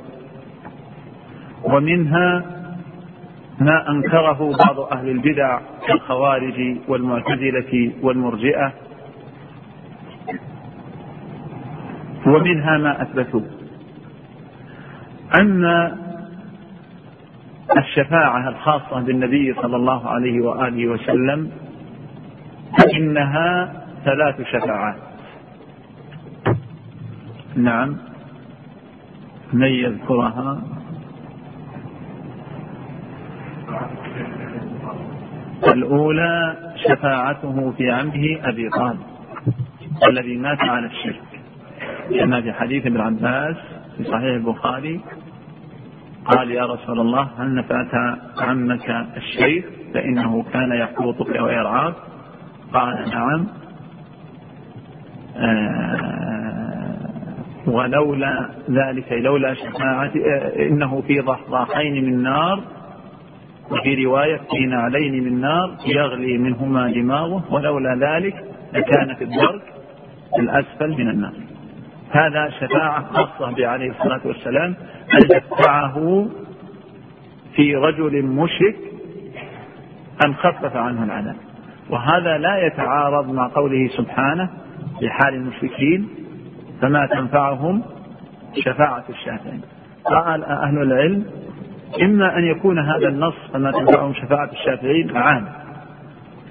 ومنها ما أنكره بعض أهل البدع كالخوارج والمعتزلة والمرجئة. ومنها ما أثبتوا. أن الشفاعة الخاصة بالنبي صلى الله عليه وآله وسلم فإنها ثلاث شفاعات نعم. من يذكرها. الأولى شفاعته في عمه أبي طالب الذي مات على الشرك. كما في حديث ابن عباس في صحيح البخاري قال يا رسول الله هل نفعت عمك الشيخ؟ فإنه كان يحوطك ويرعاك. قال نعم. آه ولولا ذلك لولا شفاعتي آه إنه في ضحضاحين من نار وفي رواية في نعلين من نار يغلي منهما دماغه ولولا ذلك لكان في الدرك الأسفل من النار. هذا شفاعة خاصة به عليه الصلاة والسلام أن يدفعه في رجل مشرك أن خفف عنه العذاب. وهذا لا يتعارض مع قوله سبحانه في حال المشركين فما تنفعهم شفاعة الشافعين. قال أهل العلم إما أن يكون هذا النص فما تنفعهم شفاعة الشافعين عام.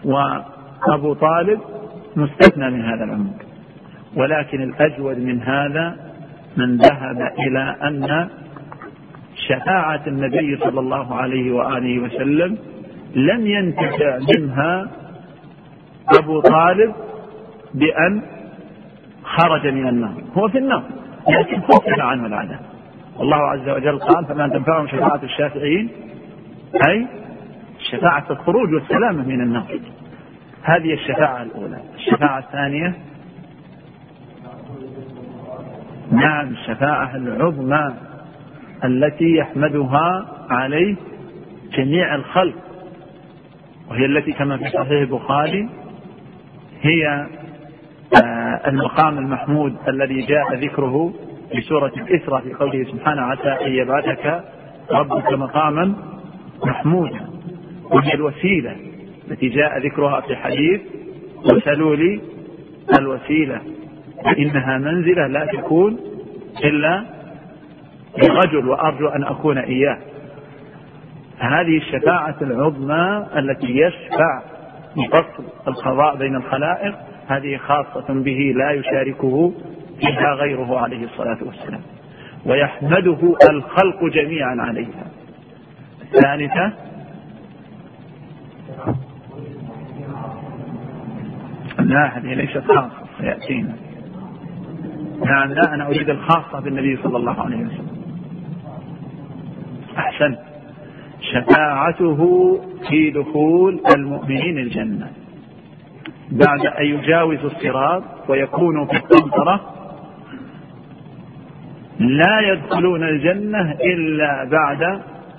وأبو طالب مستثنى من هذا العموم. ولكن الأجود من هذا من ذهب إلى أن شفاعة النبي صلى الله عليه وآله وسلم لم ينتفع منها أبو طالب بأن خرج من النار. هو في النار لكن خفف عنه العذاب الله عز وجل قال فما تنفعهم شفاعة الشافعين؟ أي شفاعة الخروج والسلامة من النار. هذه الشفاعة الأولى. الشفاعة الثانية نعم الشفاعة العظمى التي يحمدها عليه جميع الخلق وهي التي كما في صحيح البخاري هي آه، المقام المحمود الذي جاء ذكره في سورة الإسراء في قوله سبحانه عسى أن يبعثك ربك مقاما محمودا. وهي الوسيلة التي جاء ذكرها في حديث وسلوا لي الوسيلة إنها منزلة لا تكون إلا لرجل وأرجو أن أكون إياه. هذه الشفاعة العظمى التي يشفع بفصل القضاء بين الخلائق هذه خاصة به لا يشاركه فيها غيره عليه الصلاة والسلام. ويحمده الخلق جميعا عليها. الثالثة لا هذه ليست خاصة سيأتينا. نعم لا أنا أريد الخاصة بالنبي صلى الله عليه وسلم. أحسنت. شفاعته في دخول المؤمنين الجنة. بعد أن يجاوز الصراط ويكونوا في القنطرة لا يدخلون الجنة إلا بعد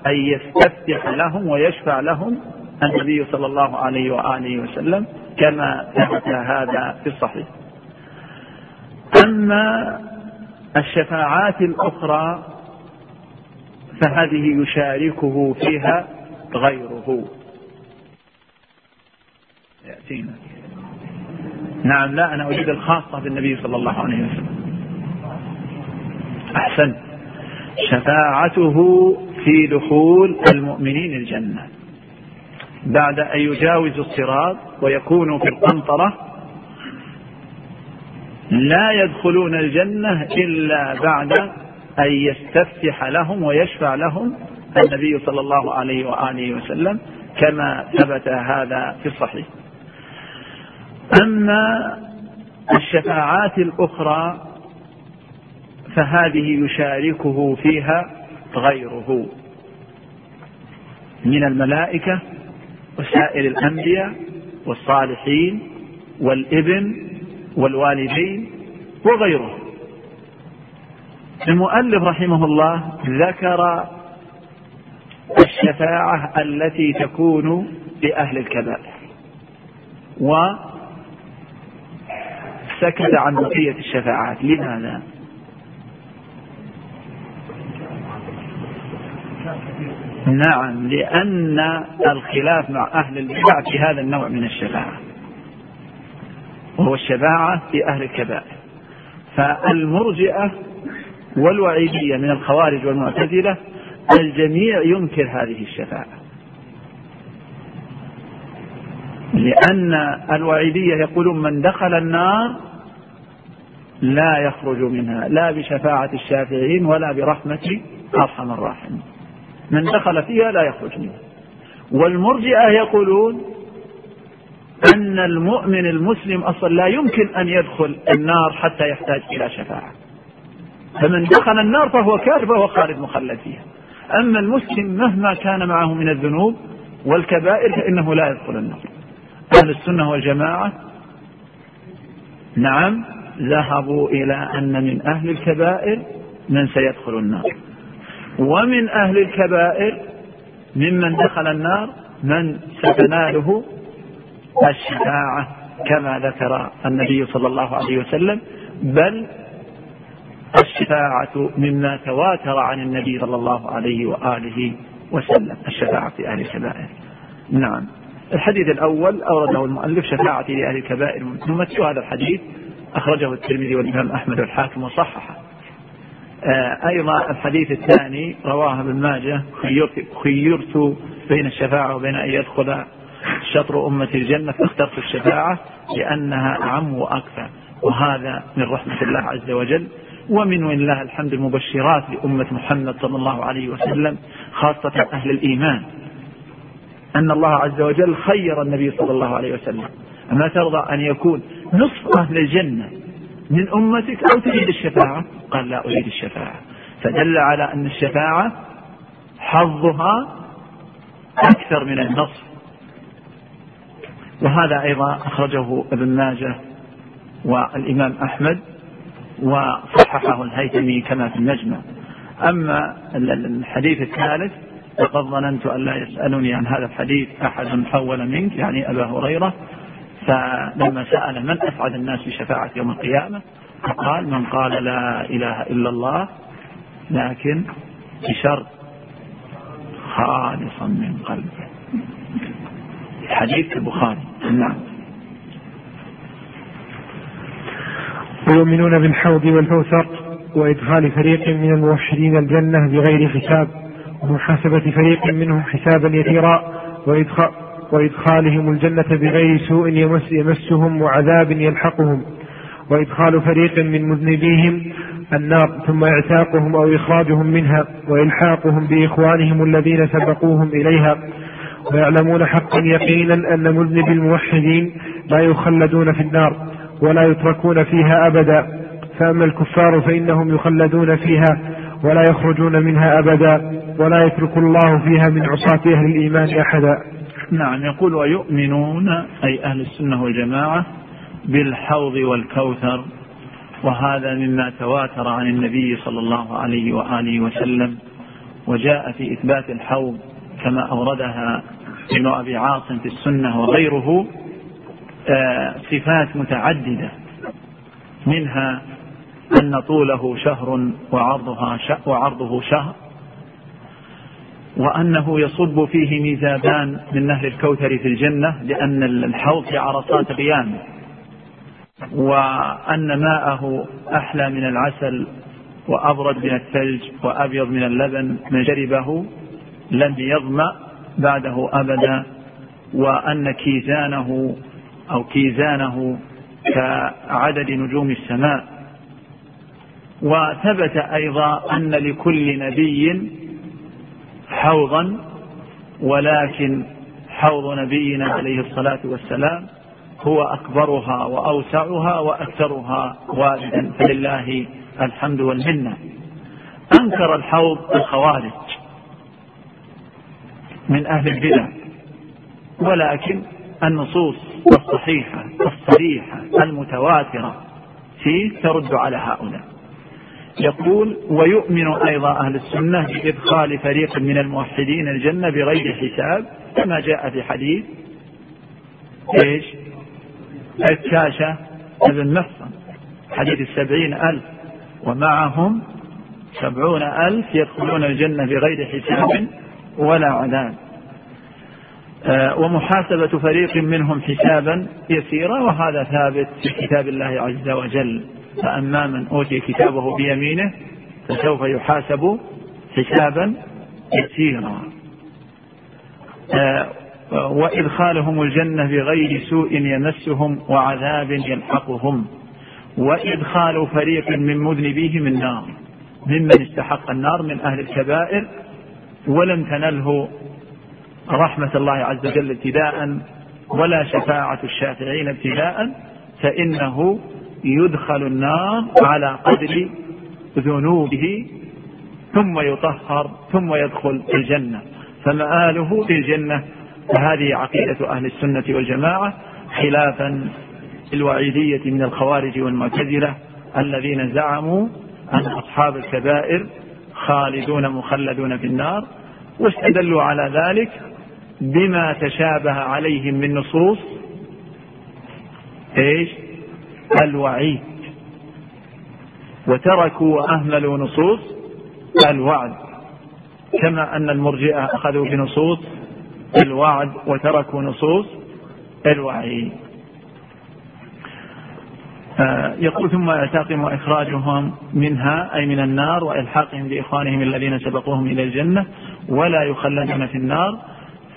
أن يستفتح لهم ويشفع لهم النبي صلى الله عليه وآله وسلم كما ثبت هذا في الصحيح. أما الشفاعات الأخرى فهذه يشاركه فيها غيره. يأتينا. نعم لا أنا أريد الخاصة بالنبي صلى الله عليه وسلم. أحسن. شفاعته في دخول المؤمنين الجنة. بعد أن يجاوز الصراط ويكونوا في القنطرة لا يدخلون الجنة إلا بعد أن يستفتح لهم ويشفع لهم النبي صلى الله عليه وآله وسلم كما ثبت هذا في الصحيح. أما الشفاعات الأخرى فهذه يشاركه فيها غيره من الملائكة وسائر الأنبياء والصالحين والابن والوالدين وغيره. المؤلف رحمه الله ذكر الشفاعة التي تكون لأهل الكبائر وسكت عن بقية الشفاعات. لماذا؟ نعم لأن الخلاف مع أهل البدع في هذا النوع من الشفاعة. وهو الشفاعة في أهل الكبائر. فالمرجئة والوعيدية من الخوارج والمعتزلة الجميع ينكر هذه الشفاعة. لأن الوعيدية يقولون من دخل النار لا يخرج منها لا بشفاعة الشافعين ولا برحمة أرحم الراحمين. من دخل فيها لا يخرج منها. والمرجئة يقولون أن المؤمن المسلم أصلا لا يمكن أن يدخل النار حتى يحتاج إلى شفاعة. فمن دخل النار فهو كافر فهو خالد مخلد فيها. أما المسلم مهما كان معه من الذنوب والكبائر فإنه لا يدخل النار. أهل السنة والجماعة نعم ذهبوا إلى أن من أهل الكبائر من سيدخل النار. ومن أهل الكبائر ممن دخل النار من ستناله الشفاعة كما ذكر النبي صلى الله عليه وسلم بل الشفاعة مما تواتر عن النبي صلى الله عليه وآله وسلم الشفاعة في أهل الكبائر. نعم. الحديث الأول أورده المؤلف شفاعة لأهل الكبائر. نمثل هذا الحديث أخرجه الترمذي والإمام أحمد والحاكم وصححه. آه، أيضا الحديث الثاني رواه ابن ماجه خيرت بين الشفاعة وبين أن يدخل شطر أمة الجنة فاخترت الشفاعة لأنها أعم وأكثر. وهذا من رحمة الله عز وجل. ومن ولله الحمد المبشرات لأمة محمد صلى الله عليه وسلم خاصة أهل الإيمان. أن الله عز وجل خير النبي صلى الله عليه وسلم. أما ترضى أن يكون نصف أهل الجنة من أمتك أو تريد الشفاعة؟ قال لا أريد الشفاعة. فدل على أن الشفاعة حظها أكثر من النصف. وهذا أيضا أخرجه ابن ماجه والإمام أحمد وصححه الهيثمي كما في المجمع أما الحديث الثالث لقد ظننت أن لا يسألني عن هذا الحديث أحد حول منك يعني أبا هريرة فلما سأل من أسعد الناس بشفاعة يوم القيامة؟ فقال من قال لا إله إلا الله لكن بشرط خالصا من قلبه. حديث البخاري. نعم. ويؤمنون بالحوض والكوثر وإدخال فريق من الموحدين الجنة بغير حساب ومحاسبة فريق منهم حسابا يسيرا وإدخال وإدخالهم الجنة بغير سوء يمس يمسهم وعذاب يلحقهم وإدخال فريق من مذنبيهم النار ثم إعتاقهم أو إخراجهم منها وإلحاقهم بإخوانهم الذين سبقوهم إليها ويعلمون حقا يقينا أن مذنب الموحدين لا يخلدون في النار. ولا يتركون فيها أبدا. فأما الكفار فإنهم يخلدون فيها ولا يخرجون منها أبدا ولا يترك الله فيها من عصاة أهل الإيمان أحدا. نعم يقول ويؤمنون أي أهل السنة والجماعة بالحوض والكوثر. وهذا مما تواتر عن النبي صلى الله عليه وآله وسلم. وجاء في إثبات الحوض كما أوردها ابن أبي عاصم في السنة وغيره. صفات متعددة. منها أن طوله شهر وعرضها وعرضه شهر وأنه يصب فيه ميزابان من نهر الكوثر في الجنة لأن الحوض في عرصات قيامه وأن ماءه أحلى من العسل وأبرد من الثلج وأبيض من اللبن. من شربه لم يظمأ بعده أبدا وأن كيزانه أو كيزانه كعدد نجوم السماء. وثبت أيضا أن لكل نبي حوضا ولكن حوض نبينا عليه الصلاة والسلام هو أكبرها وأوسعها وأكثرها واردا فلله الحمد والمنة. أنكر الحوض الخوارج من أهل البدع ولكن النصوص الصحيحة الصريحة المتواترة. فيه ترد على هؤلاء. يقول ويؤمن أيضا أهل السنة بإدخال فريق من الموحدين الجنة بغير حساب كما جاء في حديث إيش؟ الكاشة ابن محصن حديث السبعين ألف. ومعهم سبعون ألف يدخلون الجنة بغير حساب ولا عذاب. ومحاسبة فريق منهم حسابا يسيرا وهذا ثابت في كتاب الله عز وجل. فأما من أوتي كتابه بيمينه فسوف يحاسب حسابا يسيرا. آه، وإدخالهم الجنة بغير سوء يمسهم وعذاب يلحقهم. وإدخال فريق من مذنبيهم النار ممن استحق النار من أهل الكبائر ولم تنله رحمة الله عز وجل ابتداء ولا شفاعة الشافعين ابتداء فإنه يدخل النار على قدر ذنوبه ثم يطهر ثم يدخل الجنة. فمآله في الجنة فهذه عقيدة أهل السنة والجماعة خلافا الوعيدية من الخوارج والمعتزلة الذين زعموا أن أصحاب الكبائر خالدون مخلدون في النار واستدلوا على ذلك بما تشابه عليهم من نصوص إيش؟ الوعيد. وتركوا واهملوا نصوص الوعد كما أن المرجئة أخذوا بنصوص الوعد وتركوا نصوص الوعيد. آه، يقول ثم يعتقم إخراجهم منها أي من النار وإلحاقهم بإخوانهم الذين سبقوهم إلى الجنة ولا يخلدون في النار.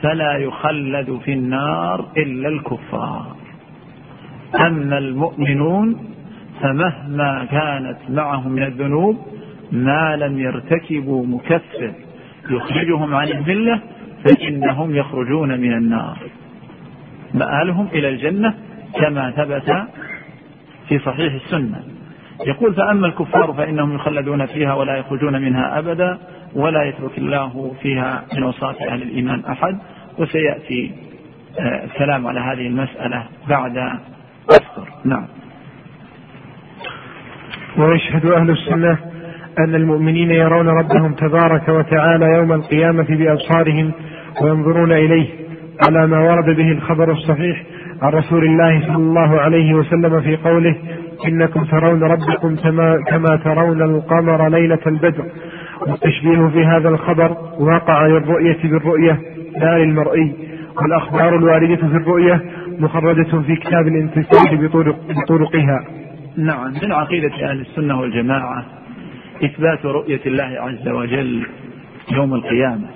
فلا يخلد في النار إلا الكفار. أما المؤمنون فمهما كانت معهم من الذنوب ما لم يرتكبوا مكفر يخرجهم عن الملة فإنهم يخرجون من النار. مآلهم إلى الجنة كما ثبت في صحيح السنة. يقول فأما الكفار فإنهم يخلدون فيها ولا يخرجون منها أبدا ولا يترك الله فيها من وصاة أهل الإيمان أحد. وسيأتي آه، الكلام على هذه المسألة بعد أسطر نعم. ويشهد أهل السنة أن المؤمنين يرون ربهم تبارك وتعالى يوم القيامة بأبصارهم وينظرون إليه على ما ورد به الخبر الصحيح عن رسول الله صلى الله عليه وسلم في قوله إنكم ترون ربكم كما ترون القمر ليلة البدر. والتشبيه في هذا الخبر وقع للرؤية بالرؤية لا للمرئي. والأخبار الواردة في الرؤية مخرجة في كتاب الانتساب بطرق بطرقها. نعم من عقيدة أهل السنة والجماعة إثبات رؤية الله عز وجل يوم القيامة.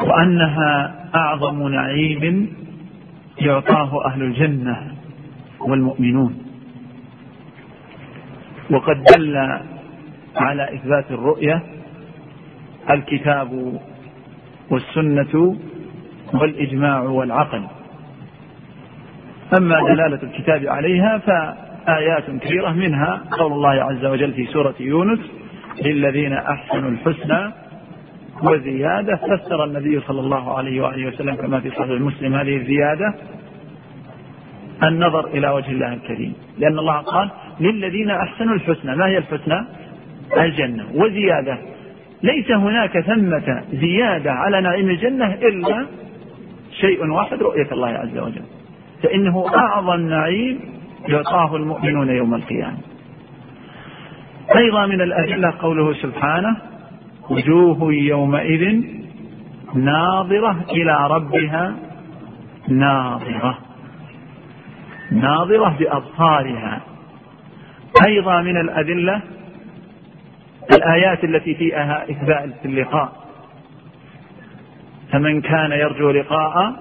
وأنها أعظم نعيم يعطاه أهل الجنة. والمؤمنون. وقد دل على إثبات الرؤية الكتاب والسنة والإجماع والعقل. أما دلالة الكتاب عليها فآيات كثيرة منها قول الله عز وجل في سورة يونس للذين أحسنوا الحسنى وزيادة. فسر النبي صلى الله عليه وآله وسلم كما في صحيح مسلم هذه الزيادة. النظر إلى وجه الله الكريم. لأن الله قال للذين أحسنوا الحسنى ما هي الحسنى؟ الجنة. وزيادة. ليس هناك ثمة زيادة على نعيم الجنة إلا شيء واحد رؤية الله عز وجل. فإنه أعظم نعيم يعطاه المؤمنون يوم القيامة. أيضا من الأدلة قوله سبحانه وجوه يومئذ ناظرة إلى ربها ناظرة. ناظرة بأبصارها أيضا من الأدلة الآيات التي فيها إثبات اللقاء. فمن كان يرجو لقاء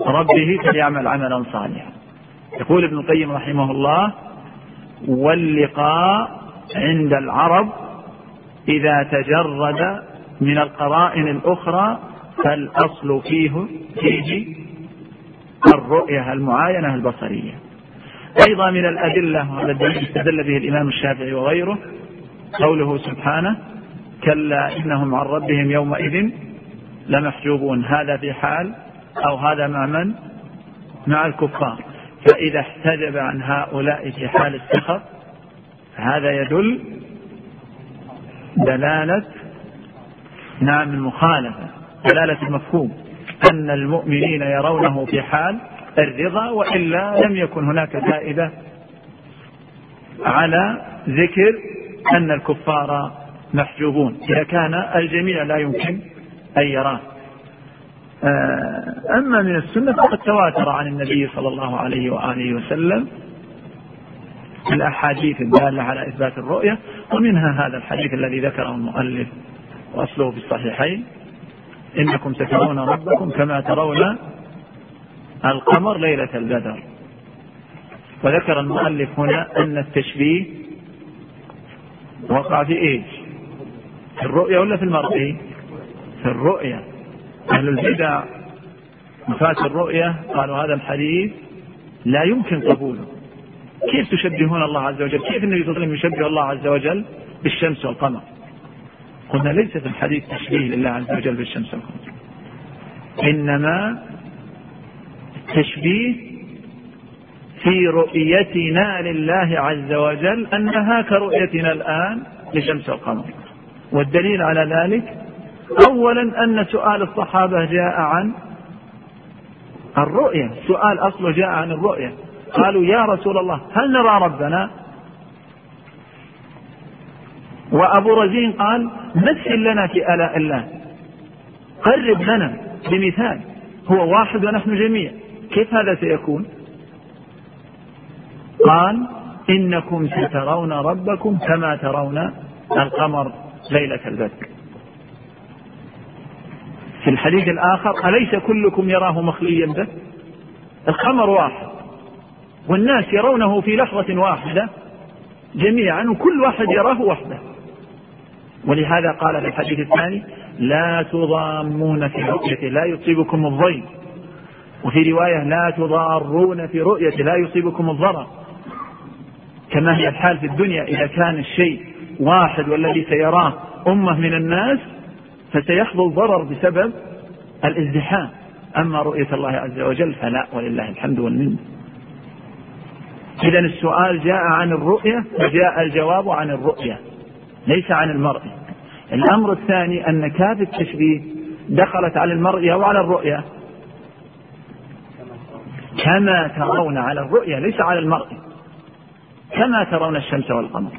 ربه فليعمل عملا صالحا. يقول ابن القيم رحمه الله واللقاء عند العرب إذا تجرد من القرائن الأخرى فالأصل فيه فيه الرؤية المعاينة البصرية. أيضا من الأدلة التي استدل به الإمام الشافعي وغيره قوله سبحانه كلا إنهم عن ربهم يومئذ لمحجوبون. هذا في حال أو هذا مع من؟ مع الكفار. فإذا احتجب عن هؤلاء في حال السخط هذا يدل دلالة نعم المخالفة دلالة المفهوم. أن المؤمنين يرونه في حال الرضا وإلا لم يكن هناك فائدة على ذكر أن الكفار محجوبون. إذا كان الجميع لا يمكن أن يراه. آه، أما من السنة فقد تواتر عن النبي صلى الله عليه وآله وسلم الأحاديث الدالة على إثبات الرؤية ومنها هذا الحديث الذي ذكره المؤلف وأصله في الصحيحين. إنكم سترون ربكم كما ترون القمر ليلة البدر. وذكر المؤلف هنا أن التشبيه وقع في إيش؟ في الرؤية ولا في المرئي في الرؤية. أهل البدع مفات الرؤية قالوا هذا الحديث لا يمكن قبوله. كيف تشبهون الله عز وجل؟ كيف النبي صلى الله عليه وسلم يشبه الله عز وجل بالشمس والقمر؟ قلنا ليس في الحديث تشبيه لله عز وجل بالشمس والقمر. إنما التشبيه في رؤيتنا لله عز وجل أنها كرؤيتنا الآن لشمس والقمر. والدليل على ذلك أولا أن سؤال الصحابة جاء عن الرؤية. سؤال أصله جاء عن الرؤية. قالوا يا رسول الله هل نرى ربنا؟ وأبو رزين قال مثل لنا في آلاء الله. قرب لنا بمثال هو واحد ونحن جميع. كيف هذا سيكون؟ قال إنكم سترون ربكم كما ترون القمر ليلة البدر. في الحديث الآخر أليس كلكم يراه مخليا به؟ القمر واحد والناس يرونه في لحظة واحدة جميعا وكل واحد يراه وحده. ولهذا قال في الحديث الثاني لا تضامون في رؤيته لا يصيبكم الضيم وفي رواية لا تضارون في رؤيته لا يصيبكم الضرر. كما هي الحال في الدنيا إذا كان الشيء واحد والذي سيراه أمة من الناس فسيحظى الضرر بسبب الازدحام. أما رؤية الله عز وجل فلا ولله الحمد والمنة. إذا السؤال جاء عن الرؤية وجاء الجواب عن الرؤية ليس عن المرء. الأمر الثاني أن كاف التشبيه دخلت على المرئية وعلى الرؤية. كما ترون على الرؤية ليس على المرء. كما ترون الشمس والقمر.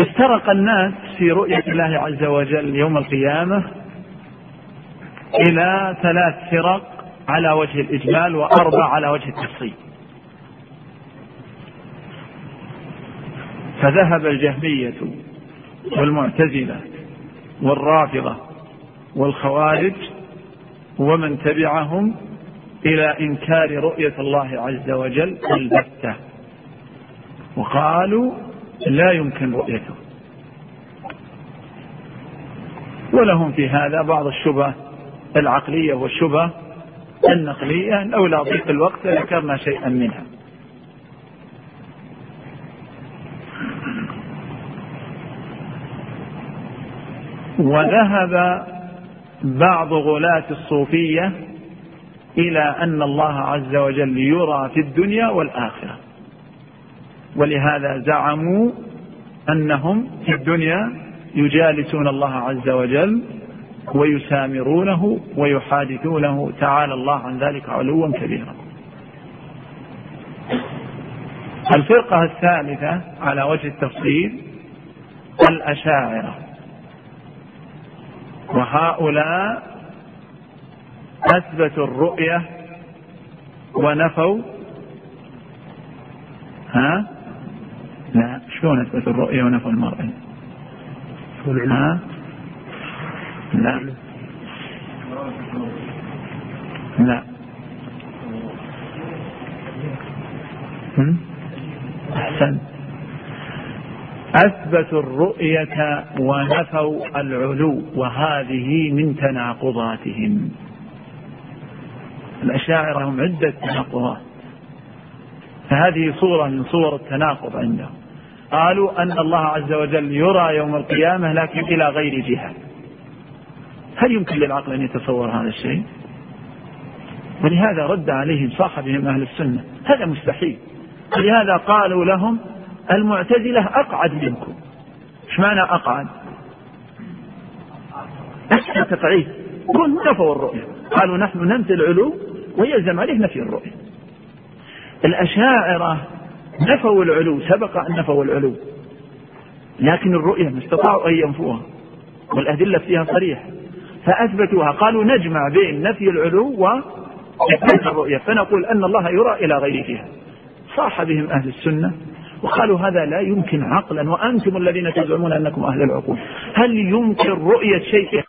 افترق الناس في رؤية الله عز وجل يوم القيامة إلى ثلاث فرق على وجه الإجمال وأربع على وجه التفصيل. فذهب الجهمية والمعتزلة والرافضة والخوارج ومن تبعهم إلى إنكار رؤية الله عز وجل البتة. وقالوا لا يمكن رؤيته. ولهم في هذا بعض الشبه العقلية والشبه النقلية. لولا ضيق الوقت ذكرنا شيئا منها. وذهب بعض غلاة الصوفية إلى أن الله عز وجل يرى في الدنيا والآخرة. ولهذا زعموا أنهم في الدنيا يجالسون الله عز وجل ويسامرونه ويحادثونه. تعالى الله عن ذلك علوا كبيرا. الفرقة الثالثة على وجه التفصيل الأشاعرة. وهؤلاء أثبتوا الرؤية ونفوا. ها؟ لا شلون اثبت الرؤية ونفوا المرء؟ ها؟ لا. لا. أحسنت. أثبتوا الرؤية ونفوا العلو وهذه من تناقضاتهم. الأشاعرة هم عدة تناقضات. فهذه صورة من صور التناقض عندهم. قالوا أن الله عز وجل يرى يوم القيامة لكن إلى غير جهة. هل يمكن للعقل أن يتصور هذا الشيء؟ ولهذا رد عليهم صاحبهم أهل السنة. هذا مستحيل. ولهذا قالوا لهم المعتزلة أقعد منكم. إيش معنى أقعد؟ أحسن تقعيد؟ كن نفوا الرؤية. قالوا نحن ننفي العلو ويلزم عليه نفي الرؤية. الأشاعرة نفوا العلو سبق أن نفوا العلو لكن الرؤية ما استطاعوا أن ينفوها والأدلة فيها صريحة. فأثبتوها. قالوا نجمع بين نفي العلو وإثبات الرؤية. فنقول أن الله يرى إلى غير جهة صاح بهم أهل السنة. وقالوا هذا لا يمكن عقلا وأنتم الذين تزعمون أنكم أهل العقول. هل يمكن رؤية شيء؟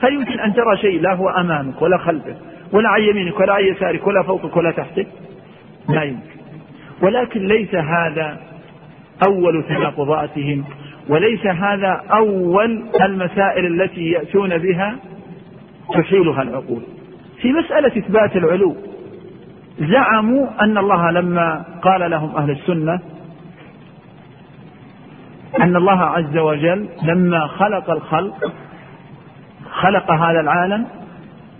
هل يمكن أن ترى شيء؟ لا هو أمامك ولا خلفك ولا عن يمينك ولا عن يسارك ولا فوقك ولا تحتك. لا يمكن. ولكن ليس هذا أول تناقضاتهم وليس هذا أول المسائل التي يأتون بها تحيلها العقول. في مسألة إثبات العلو زعموا أن الله لما قال لهم أهل السنة أن الله عز وجل لما خلق الخلق خلق هذا العالم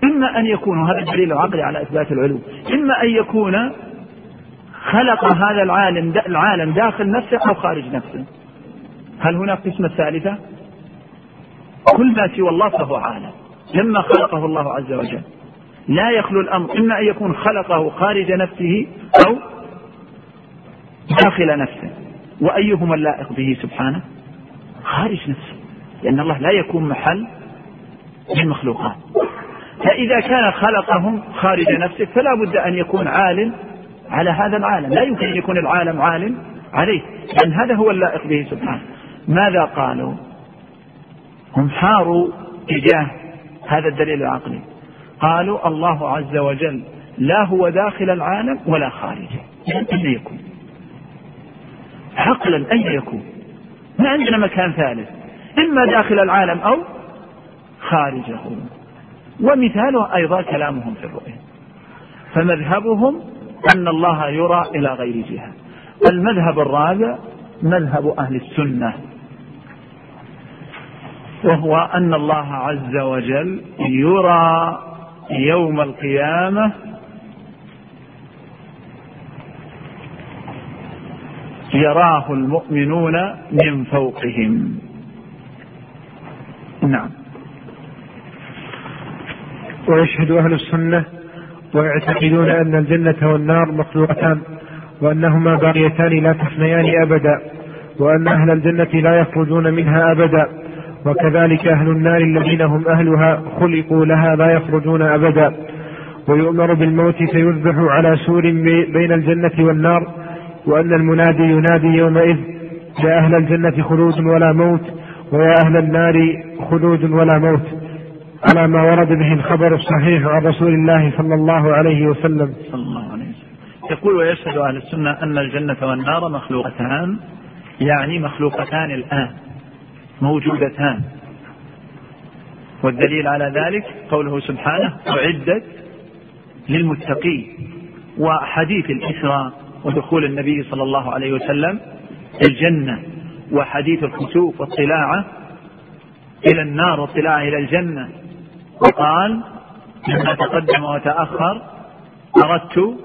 إما أن يكون وهذا الدليل العقلي على إثبات العلو إما أن يكون خلق هذا العالم العالم داخل نفسه أو خارج نفسه. هل هناك قسمة ثالثة؟ كل ما سوى الله فهو عالم. لما خلقه الله عز وجل. لا يخلو الأمر إما أن يكون خلقه خارج نفسه أو داخل نفسه. وأيهما اللائق به سبحانه؟ خارج نفسه لأن الله لا يكون محل للمخلوقات فإذا كان خلقهم خارج نفسه فلا بد أن يكون عالم على هذا العالم. لا يمكن أن يكون العالم عالم عليه لأن هذا هو اللائق به سبحانه. ماذا قالوا؟ هم حاروا تجاه هذا الدليل العقلي. قالوا الله عز وجل لا هو داخل العالم ولا خارجه. أين يكون. عقلا أين يكون. ما عندنا مكان ثالث. إما داخل العالم أو خارجه. ومثاله أيضا كلامهم في الرؤيا فمذهبهم أن الله يرى إلى غير جهة. المذهب الرابع مذهب أهل السنة. وهو أن الله عز وجل يرى يوم القيامة يراه المؤمنون من فوقهم. نعم. ويشهد أهل السنة ويعتقدون أن الجنة والنار مخلوقتان وأنهما باقيتان لا تفنيان أبدا وأن أهل الجنة لا يخرجون منها أبدا وكذلك أهل النار الذين هم أهلها خلقوا لها لا يخرجون أبدا. ويؤمر بالموت فيذبح على سور بين الجنة والنار وأن المنادي ينادي يومئذ يا أهل الجنة خلود ولا موت ويا أهل النار خلود ولا موت. على ما ورد به الخبر الصحيح عن رسول الله صلى الله عليه وسلم. صلى الله عليه وسلم يقول ويشهد أهل السنة أن الجنة والنار مخلوقتان يعني مخلوقتان الآن موجودتان. والدليل على ذلك قوله سبحانه أعدت للمتقين. وحديث الإسراء ودخول النبي صلى الله عليه وسلم الجنة وحديث الخسوف والطلاعة إلى النار والطلاعة إلى الجنة. وقال لما تقدم وتأخر أردت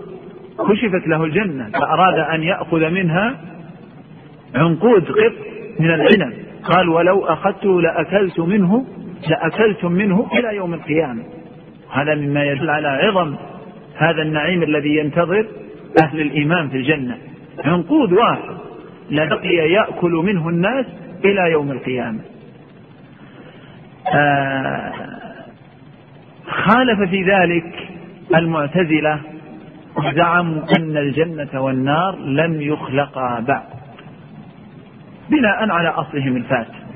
كشفت له الجنة فأراد أن يأخذ منها عنقود قط من العنب. قال ولو أخذته لأكلت منه لأكلتم منه إلى يوم القيامة. هذا مما يدل على عظم هذا النعيم الذي ينتظر أهل الإيمان في الجنة. عنقود واحد. لبقي يأكل منه الناس إلى يوم القيامة. آه خالف في ذلك المعتزلة زعموا أن الجنة والنار لم يخلقا بعد. بناء على أصلهم الفاسد.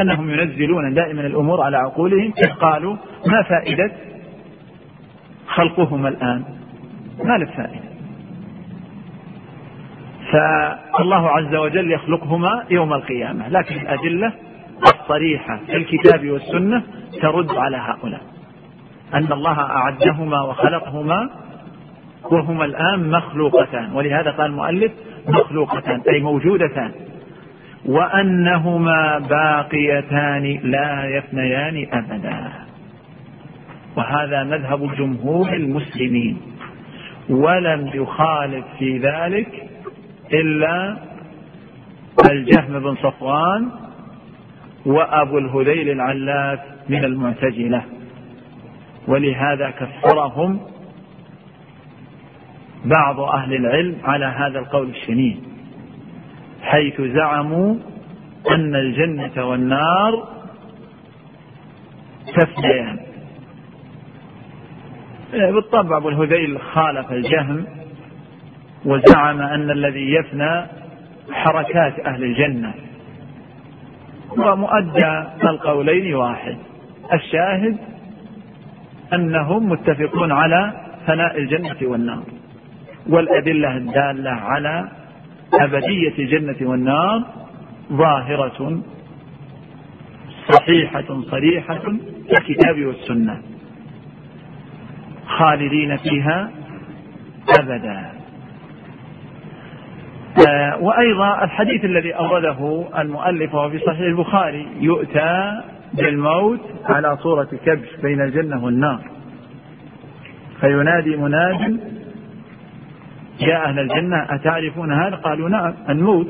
أنهم ينزلون دائما الأمور على عقولهم. قالوا ما فائدة خلقهما الآن؟ ما له فائدة؟ فالله عز وجل يخلقهما يوم القيامة لكن الأدلة الصريحة في الكتاب والسنة ترد على هؤلاء أن الله أعدهما وخلقهما وهما الآن مخلوقتان ولهذا قال المؤلف مخلوقتان أي موجودتان وأنهما باقيتان لا يفنيان أبدا. وهذا مذهب جمهور المسلمين ولم يخالف في ذلك إلا الجهم بن صفوان وأبو الهذيل العلاف من المعتزلة. ولهذا كفرهم بعض أهل العلم على هذا القول الشنيع حيث زعموا أن الجنة والنار تفنيان. بالطبع أبو الهذيل خالف الجهم وزعم أن الذي يفنى حركات أهل الجنة. ومؤدى القولين واحد. الشاهد أنهم متفقون على فناء الجنة والنار والأدلة الدالة على أبدية الجنة والنار ظاهرة صحيحة صريحة في الكتاب والسنة خالدين فيها أبدا. وأيضا الحديث الذي أورده المؤلف وهو في صحيح البخاري يؤتى بالموت على صورة كبش بين الجنة والنار. فينادي مناد يا أهل الجنة أتعرفون هذا؟ قالوا نعم الموت.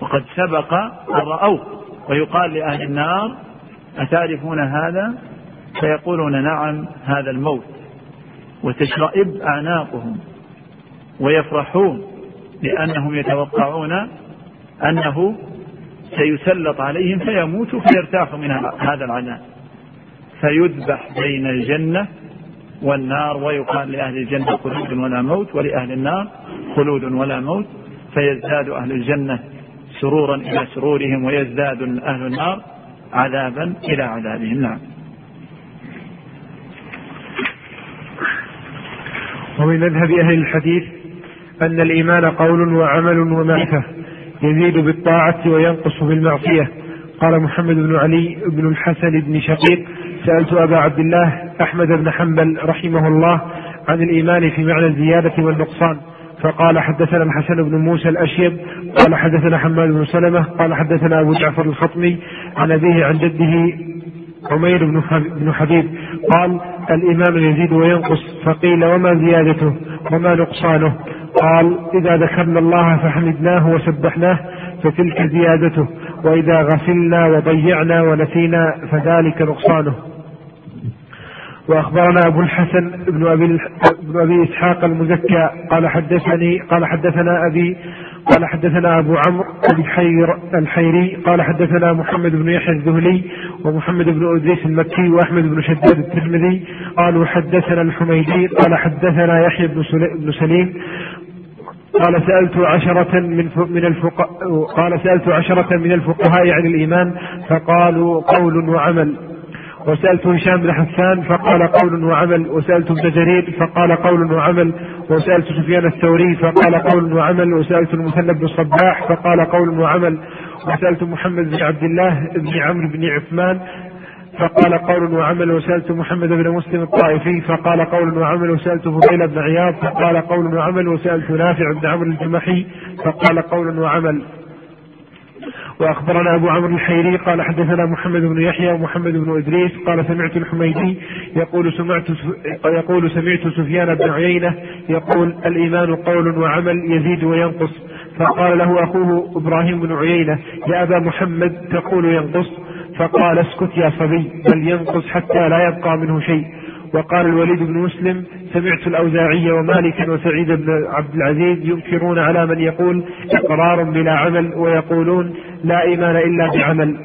وقد سبق أن رأوه. ويقال لأهل النار أتعرفون هذا؟ فيقولون نعم هذا الموت. وتشرئب أعناقهم ويفرحون. لأنهم يتوقعون أنه سيسلط عليهم فيموتوا فيرتاحوا من هذا العذاب فيذبح بين الجنة والنار ويقال لأهل الجنة خلود ولا موت ولأهل النار خلود ولا موت. فيزداد أهل الجنة سرورا إلى سرورهم ويزداد أهل النار عذابا إلى عذابهم. نعم. ومن مذهب أهل الحديث أن الإيمان قول وعمل ومعرفة. يزيد بالطاعة وينقص بالمعصية. قال محمد بن علي بن الحسن بن شقيق سألت أبا عبد الله أحمد بن حنبل رحمه الله عن الإيمان في معنى الزيادة والنقصان. فقال حدثنا الحسن بن موسى الأشيب قال حدثنا حماد بن سلمة قال حدثنا أبو جعفر الخطمي عن أبيه عن جده عمير بن حبيب. قال الإيمان يزيد وينقص فقيل وما زيادته؟ وما نقصانه؟ قال إذا ذكرنا الله فحمدناه وسبحناه فتلك زيادته وإذا غفلنا وضيعنا ونسينا فذلك نقصانه. وأخبرنا أبو الحسن بن أبي بن أبي إسحاق المزكى قال حدثني قال حدثنا أبي قال حدثنا أبو عمرو الحير الحيري قال حدثنا محمد بن يحيى الذهلي ومحمد بن أدريس المكي وأحمد بن شداد الترمذي قالوا حدثنا الحميدي قال حدثنا يحيى بن سليم قال سألت عشرة من من الفقهاء قال سألت عشرة من الفقهاء عن الإيمان فقالوا قول وعمل. وسألت هشام بن حسان فقال قول وعمل. وسألت ابن جرير فقال قول وعمل. وسألت سفيان الثوري فقال قول وعمل. وسألت المثنى بن الصباح فقال قول وعمل. وسألت محمد بن عبد الله بن عمرو بن عثمان فقال قول وعمل وسألت محمد بن مسلم الطائفي فقال قول وعمل وسألت فضيل بن عياض فقال قول وعمل وسألت نافع بن عمرو الجمحي فقال قول وعمل. وأخبرنا أبو عمرو الحيري قال حدثنا محمد بن يحيى ومحمد بن إدريس قال سمعت الحميدي يقول سمعت يقول سمعت سفيان بن عيينة يقول الإيمان قول وعمل يزيد وينقص فقال له أخوه إبراهيم بن عيينة يا أبا محمد تقول ينقص فقال اسكت يا صبي بل ينقص حتى لا يبقى منه شيء. وقال الوليد بن مسلم سمعت الأوزاعي ومالكا وسعيد بن عبد العزيز ينكرون على من يقول إقرار بلا عمل ويقولون لا إيمان إلا بعمل.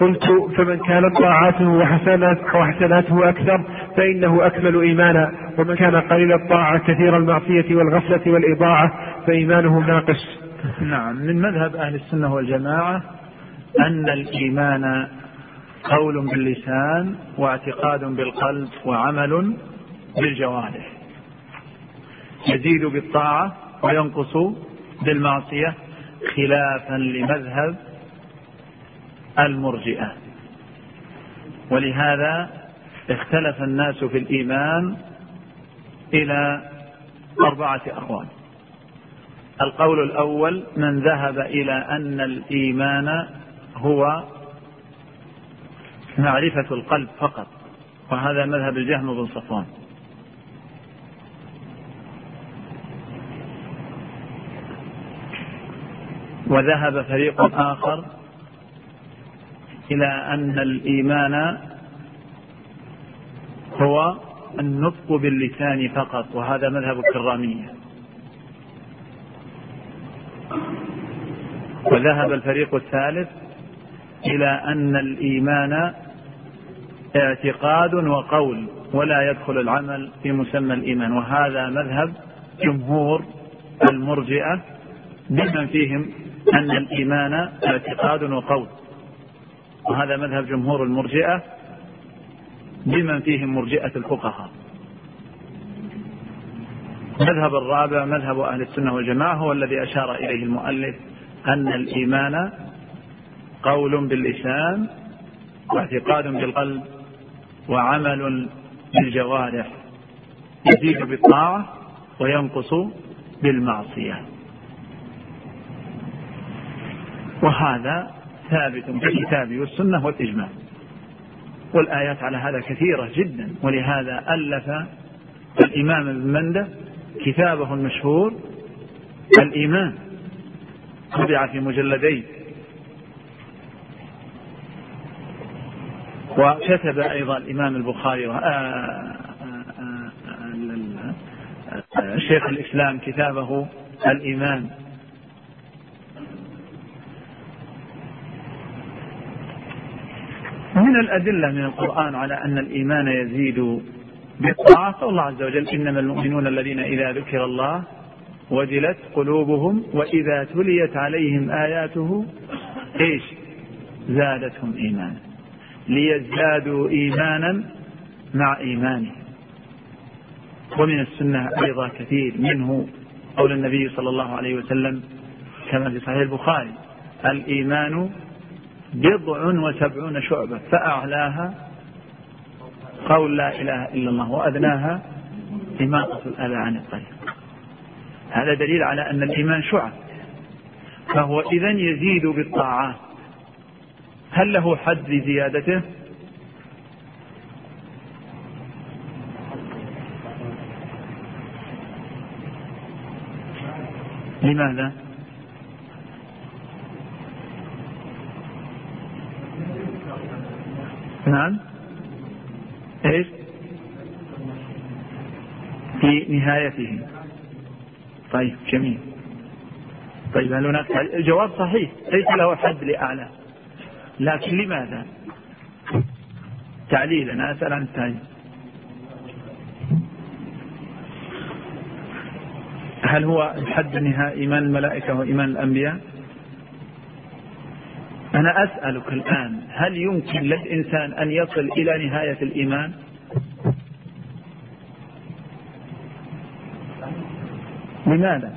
قلت فمن كانت طاعاته وحسنات وحسناته أكثر فإنه أكمل إيمانا. ومن كان قليل الطاعة كثير المعصية والغفلة والإضاعة فإيمانه ناقص. نعم من مذهب أهل السنة والجماعة أن الإيمان قول باللسان واعتقاد بالقلب وعمل بالجوارح. يزيد بالطاعة وينقص بالمعصية خلافا لمذهب المرجئة. ولهذا اختلف الناس في الإيمان إلى أربعة أقوال. القول الأول من ذهب إلى أن الإيمان هو معرفة القلب فقط وهذا مذهب الجهم بن صفوان. وذهب فريق آخر إلى أن الإيمان هو النطق باللسان فقط وهذا مذهب الكرامية. وذهب الفريق الثالث إلى أن الإيمان اعتقاد وقول ولا يدخل العمل في مسمى الإيمان وهذا مذهب جمهور المرجئة بمن فيهم أن الإيمان اعتقاد وقول وهذا مذهب جمهور المرجئة بمن فيهم مرجئة الفقهاء. المذهب الرابع مذهب أهل السنة والجماعة هو الذي أشار إليه المؤلف أن الإيمان قول باللسان واعتقاد بالقلب وعمل بالجوارح. يزيد بالطاعة وينقص بالمعصية. وهذا ثابت في الكتاب والسنة والإجماع. والآيات على هذا كثيرة جدا. ولهذا ألف الإمام ابن منده كتابه المشهور الإيمان. طبع في مجلدين. وكتب أيضا الإمام البخاري آه، آه، آه، شيخ الإسلام كتابه الإيمان. من الأدلة من القرآن على أن الإيمان يزيد بالطاعة الله عز وجل إنما المؤمنون الذين إذا ذكر الله وجلت قلوبهم وإذا تليت عليهم آياته إيش؟ زادتهم إيمانا. ليزدادوا إيمانا مع إيمانهم ومن السنة أيضا كثير منه قول النبي صلى الله عليه وسلم كما في صحيح البخاري الإيمان بضع وسبعون شعبة فأعلاها قول لا إله إلا الله وأدناها إماطة الأذى عن الطريق هذا دليل على أن الإيمان شعب فهو إذا يزيد بالطاعات. هل له حد لزيادته؟ لماذا؟ نعم. إيش؟ في نهايته. طيب جميل. طيب هل هناك الجواب صحيح. ليس له حد لأعلى. لكن لماذا؟ تعليل أنا أسأل عن التعليل. هل هو الحد النهائي إيمان الملائكة وإيمان الأنبياء؟ أنا أسألك الآن هل يمكن للإنسان أن يصل إلى نهاية الإيمان؟ لماذا؟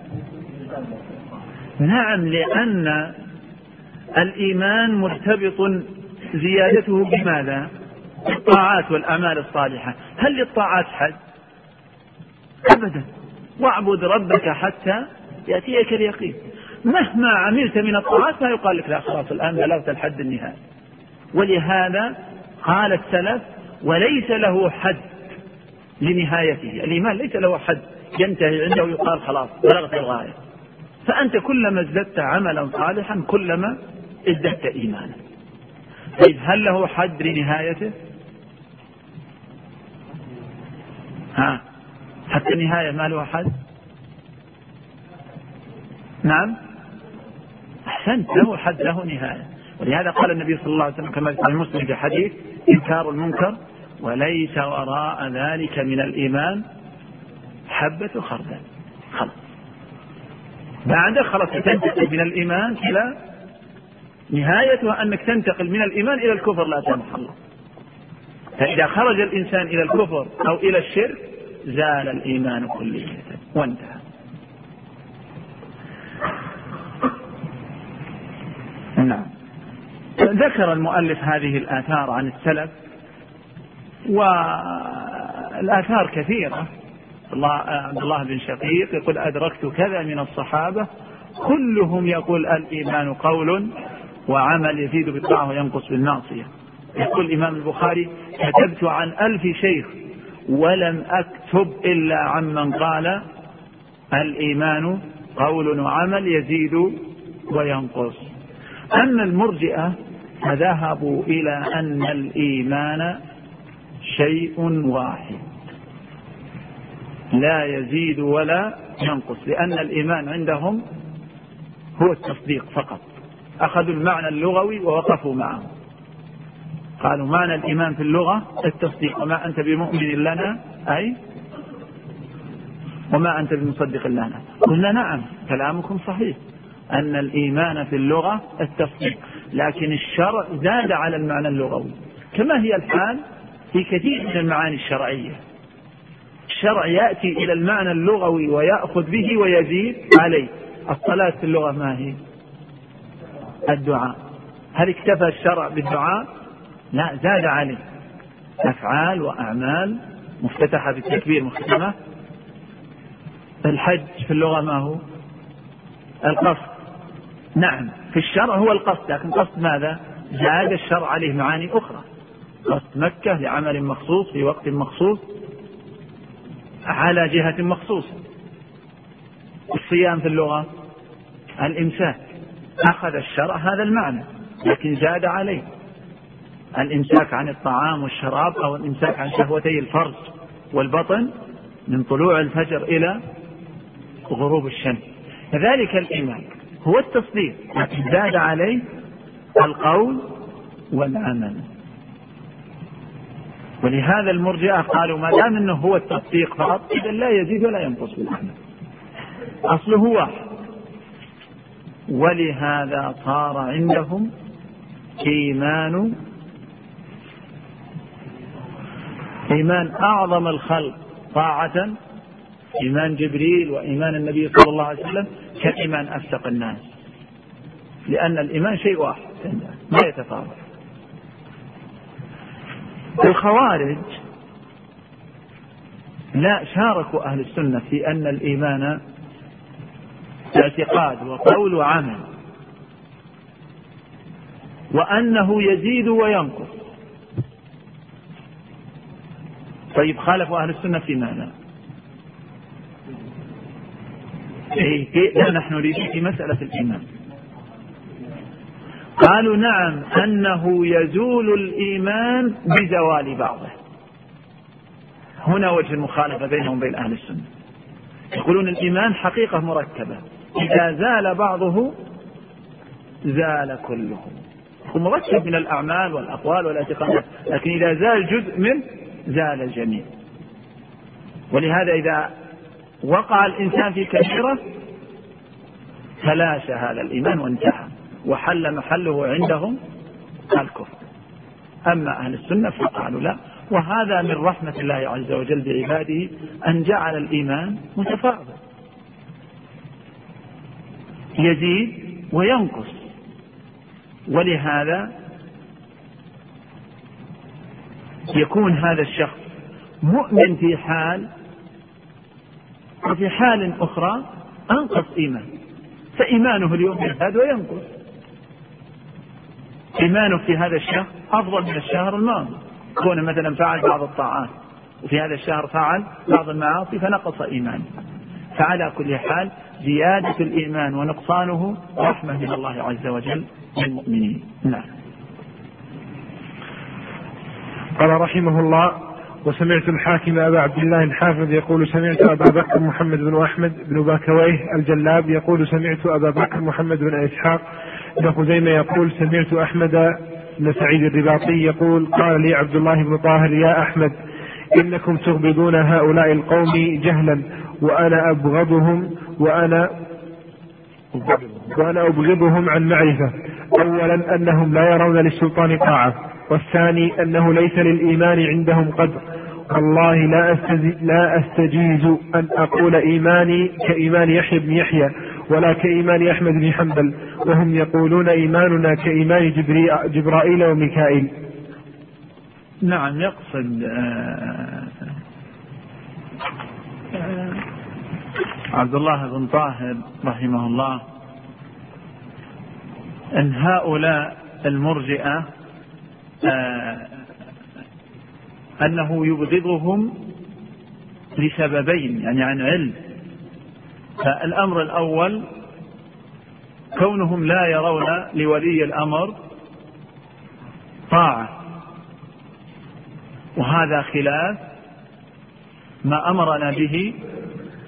نعم لأن الإيمان مرتبط زيادته بماذا؟ الطاعات والأعمال الصالحة. هل للطاعات حد؟ أبدا. واعبد ربك حتى يأتيك اليقين. مهما عملت من الطاعات ما يقال لك لا خلاص الآن بلغت الحد النهائي. ولهذا قال السلف وليس له حد لنهايته. الإيمان ليس له حد. ينتهي عنده يقال خلاص بلغت الغاية. فأنت كلما ازددت عملا صالحا كلما ازددت إيمانا. طيب هل له حد لنهايته؟ ها حتى النهاية ما له حد؟ نعم. أحسنت له حد له نهاية. ولهذا قال النبي صلى الله عليه وسلم كما في المسلم في حديث إنكار المنكر وليس وراء ذلك من الإيمان حبة خردل. خلاص بعد خلاص تنتقل من الإيمان إلى نهايتها أنك تنتقل من الإيمان إلى الكفر لا سمح الله. فإذا خرج الإنسان إلى الكفر أو إلى الشرك زال الإيمان كلية وانتهى. نعم. ذكر المؤلف هذه الآثار عن السلف والآثار كثيرة. الله عبد الله بن شقيق يقول أدركت كذا من الصحابة كلهم يقول الإيمان قول وعمل يزيد بالطاعة وينقص بالمعصية. يقول الإمام البخاري كتبت عن ألف شيخ ولم أكتب إلا عمن قال الإيمان قول وعمل يزيد وينقص. أما المرجئة فذهبوا إلى أن الإيمان شيء واحد. لا يزيد ولا ينقص لأن الإيمان عندهم هو التصديق فقط. أخذوا المعنى اللغوي ووقفوا معه. قالوا معنى الإيمان في اللغة؟ التصديق. وما أنت بمؤمن لنا؟ أي؟ وما أنت بمصدق لنا؟ قلنا نعم كلامكم صحيح. أن الإيمان في اللغة التصديق. لكن الشرع زاد على المعنى اللغوي. كما هي الحال في كثير من المعاني الشرعية. الشرع يأتي إلى المعنى اللغوي ويأخذ به ويزيد عليه. الصلاة في اللغة ما هي؟ الدعاء. هل اكتفى الشرع بالدعاء؟ لا زاد عليه. أفعال وأعمال مفتتحة بالتكبير مختمة. الحج في اللغة ما هو؟ القصد. نعم في الشرع هو القصد لكن قصد ماذا؟ زاد الشرع عليه معاني أخرى. قصد مكة لعمل مخصوص في وقت مخصوص. على جهة مخصوصة. الصيام في اللغة الإمساك. أخذ الشرع هذا المعنى لكن زاد عليه. الإمساك عن الطعام والشراب أو الإمساك عن شهوتي الفرج والبطن من طلوع الفجر إلى غروب الشمس. كذلك الإيمان. هو التصديق لكن زاد عليه القول والعمل. ولهذا المرجئة قالوا ما دام إنه هو التصديق فقط إذا لا يزيد ولا ينقص بالعمل. أصله واحد ولهذا صار عندهم إيمان إيمان أعظم الخلق طاعة إيمان جبريل وإيمان النبي صلى الله عليه وسلم كإيمان افسق الناس. لأن الإيمان شيء واحد. ما يتفاوت. الخوارج. لا شاركوا أهل السنة في أن الإيمان اعتقاد وقول وعمل. وأنه يزيد وينقص. طيب خالفوا أهل السنة في ماذا؟ إيه لا نحن نريد في مسألة الإيمان. قالوا نعم أنه يزول الإيمان بزوال بعضه. هنا وجه المخالفة بينهم وبين أهل السنة. يقولون الإيمان حقيقة مركبة. إذا زال بعضه زال كله هو مركب من الأعمال والأقوال والإعتقادات لكن إذا زال جزء منه زال الجميع. ولهذا إذا وقع الإنسان في كبيرة تلاشى هذا الإيمان وانتهى. وحل محله عندهم الكفر. أما أهل السنة فقالوا لا. وهذا من رحمة الله عز وجل بعباده أن جعل الإيمان متفاضل يزيد وينقص. ولهذا يكون هذا الشخص مؤمن في حال وفي حال أخرى أنقص إيمان فإيمانه اليوم يزداد وينقص. إيمانه في هذا الشهر أفضل من الشهر الماضي. كون مثلا فعل بعض الطاعات وفي هذا الشهر فعل بعض المعاصي فنقص إيمانه فعلى كل حال زيادة الإيمان ونقصانه رحمة من الله عز وجل للمؤمنين. نعم. قال رحمه الله وسمعت الحاكم أبا عبد الله الحافظ يقول سمعت أبا بكر محمد بن أحمد بن باكويه الجلاب يقول سمعت أبا بكر محمد بن إسحاق ابن خزيمة يقول سمعت أحمد بن سعيد الرباطي يقول قال لي عبد الله بن طاهر يا أحمد إنكم تغبضون هؤلاء القوم جهلا وأنا أبغضهم وأنا وأنا أبغضهم عن معرفة. أولا أنهم لا يرون للسلطان طاعة والثاني أنه ليس للإيمان عندهم قدر. والله لا لا أستجيز أن أقول إيماني كإيمان يحيى بن يحيى ولا كإيمان أحمد بن حنبل وهم يقولون إيماننا كإيمان جبرائيل وميكائيل. نعم يقصد آه، آه، عبد الله بن طاهر رحمه الله إن هؤلاء المرجئة آه، أنه يبغضهم لسببين يعني عن علم فالأمر الأول كونهم لا يرون لولي الأمر طاعة. وهذا خلاف ما أمرنا به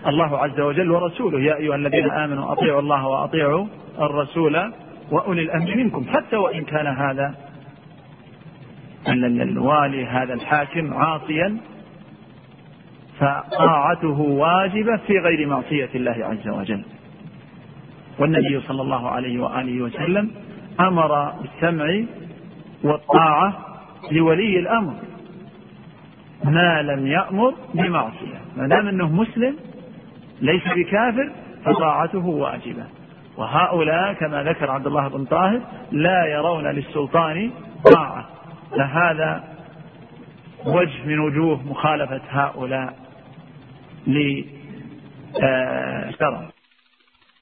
الله عز وجل ورسوله. يا أيها الذين آمنوا أطيعوا الله وأطيعوا الرسول وأولي الأمر منكم. حتى وإن كان هذا أن الوالي هذا الحاكم عاصيا فطاعته واجبة في غير معصية الله عز وجل. والنبي صلى الله عليه وآله وسلم أمر بالسمع والطاعة لولي الأمر. ما لم يأمر بمعصية. ما دام أنه مسلم ليس بكافر فطاعته واجبة. وهؤلاء كما ذكر عبد الله بن طاهر لا يرون للسلطان طاعة. لهذا وجه من وجوه مخالفة هؤلاء. للشرع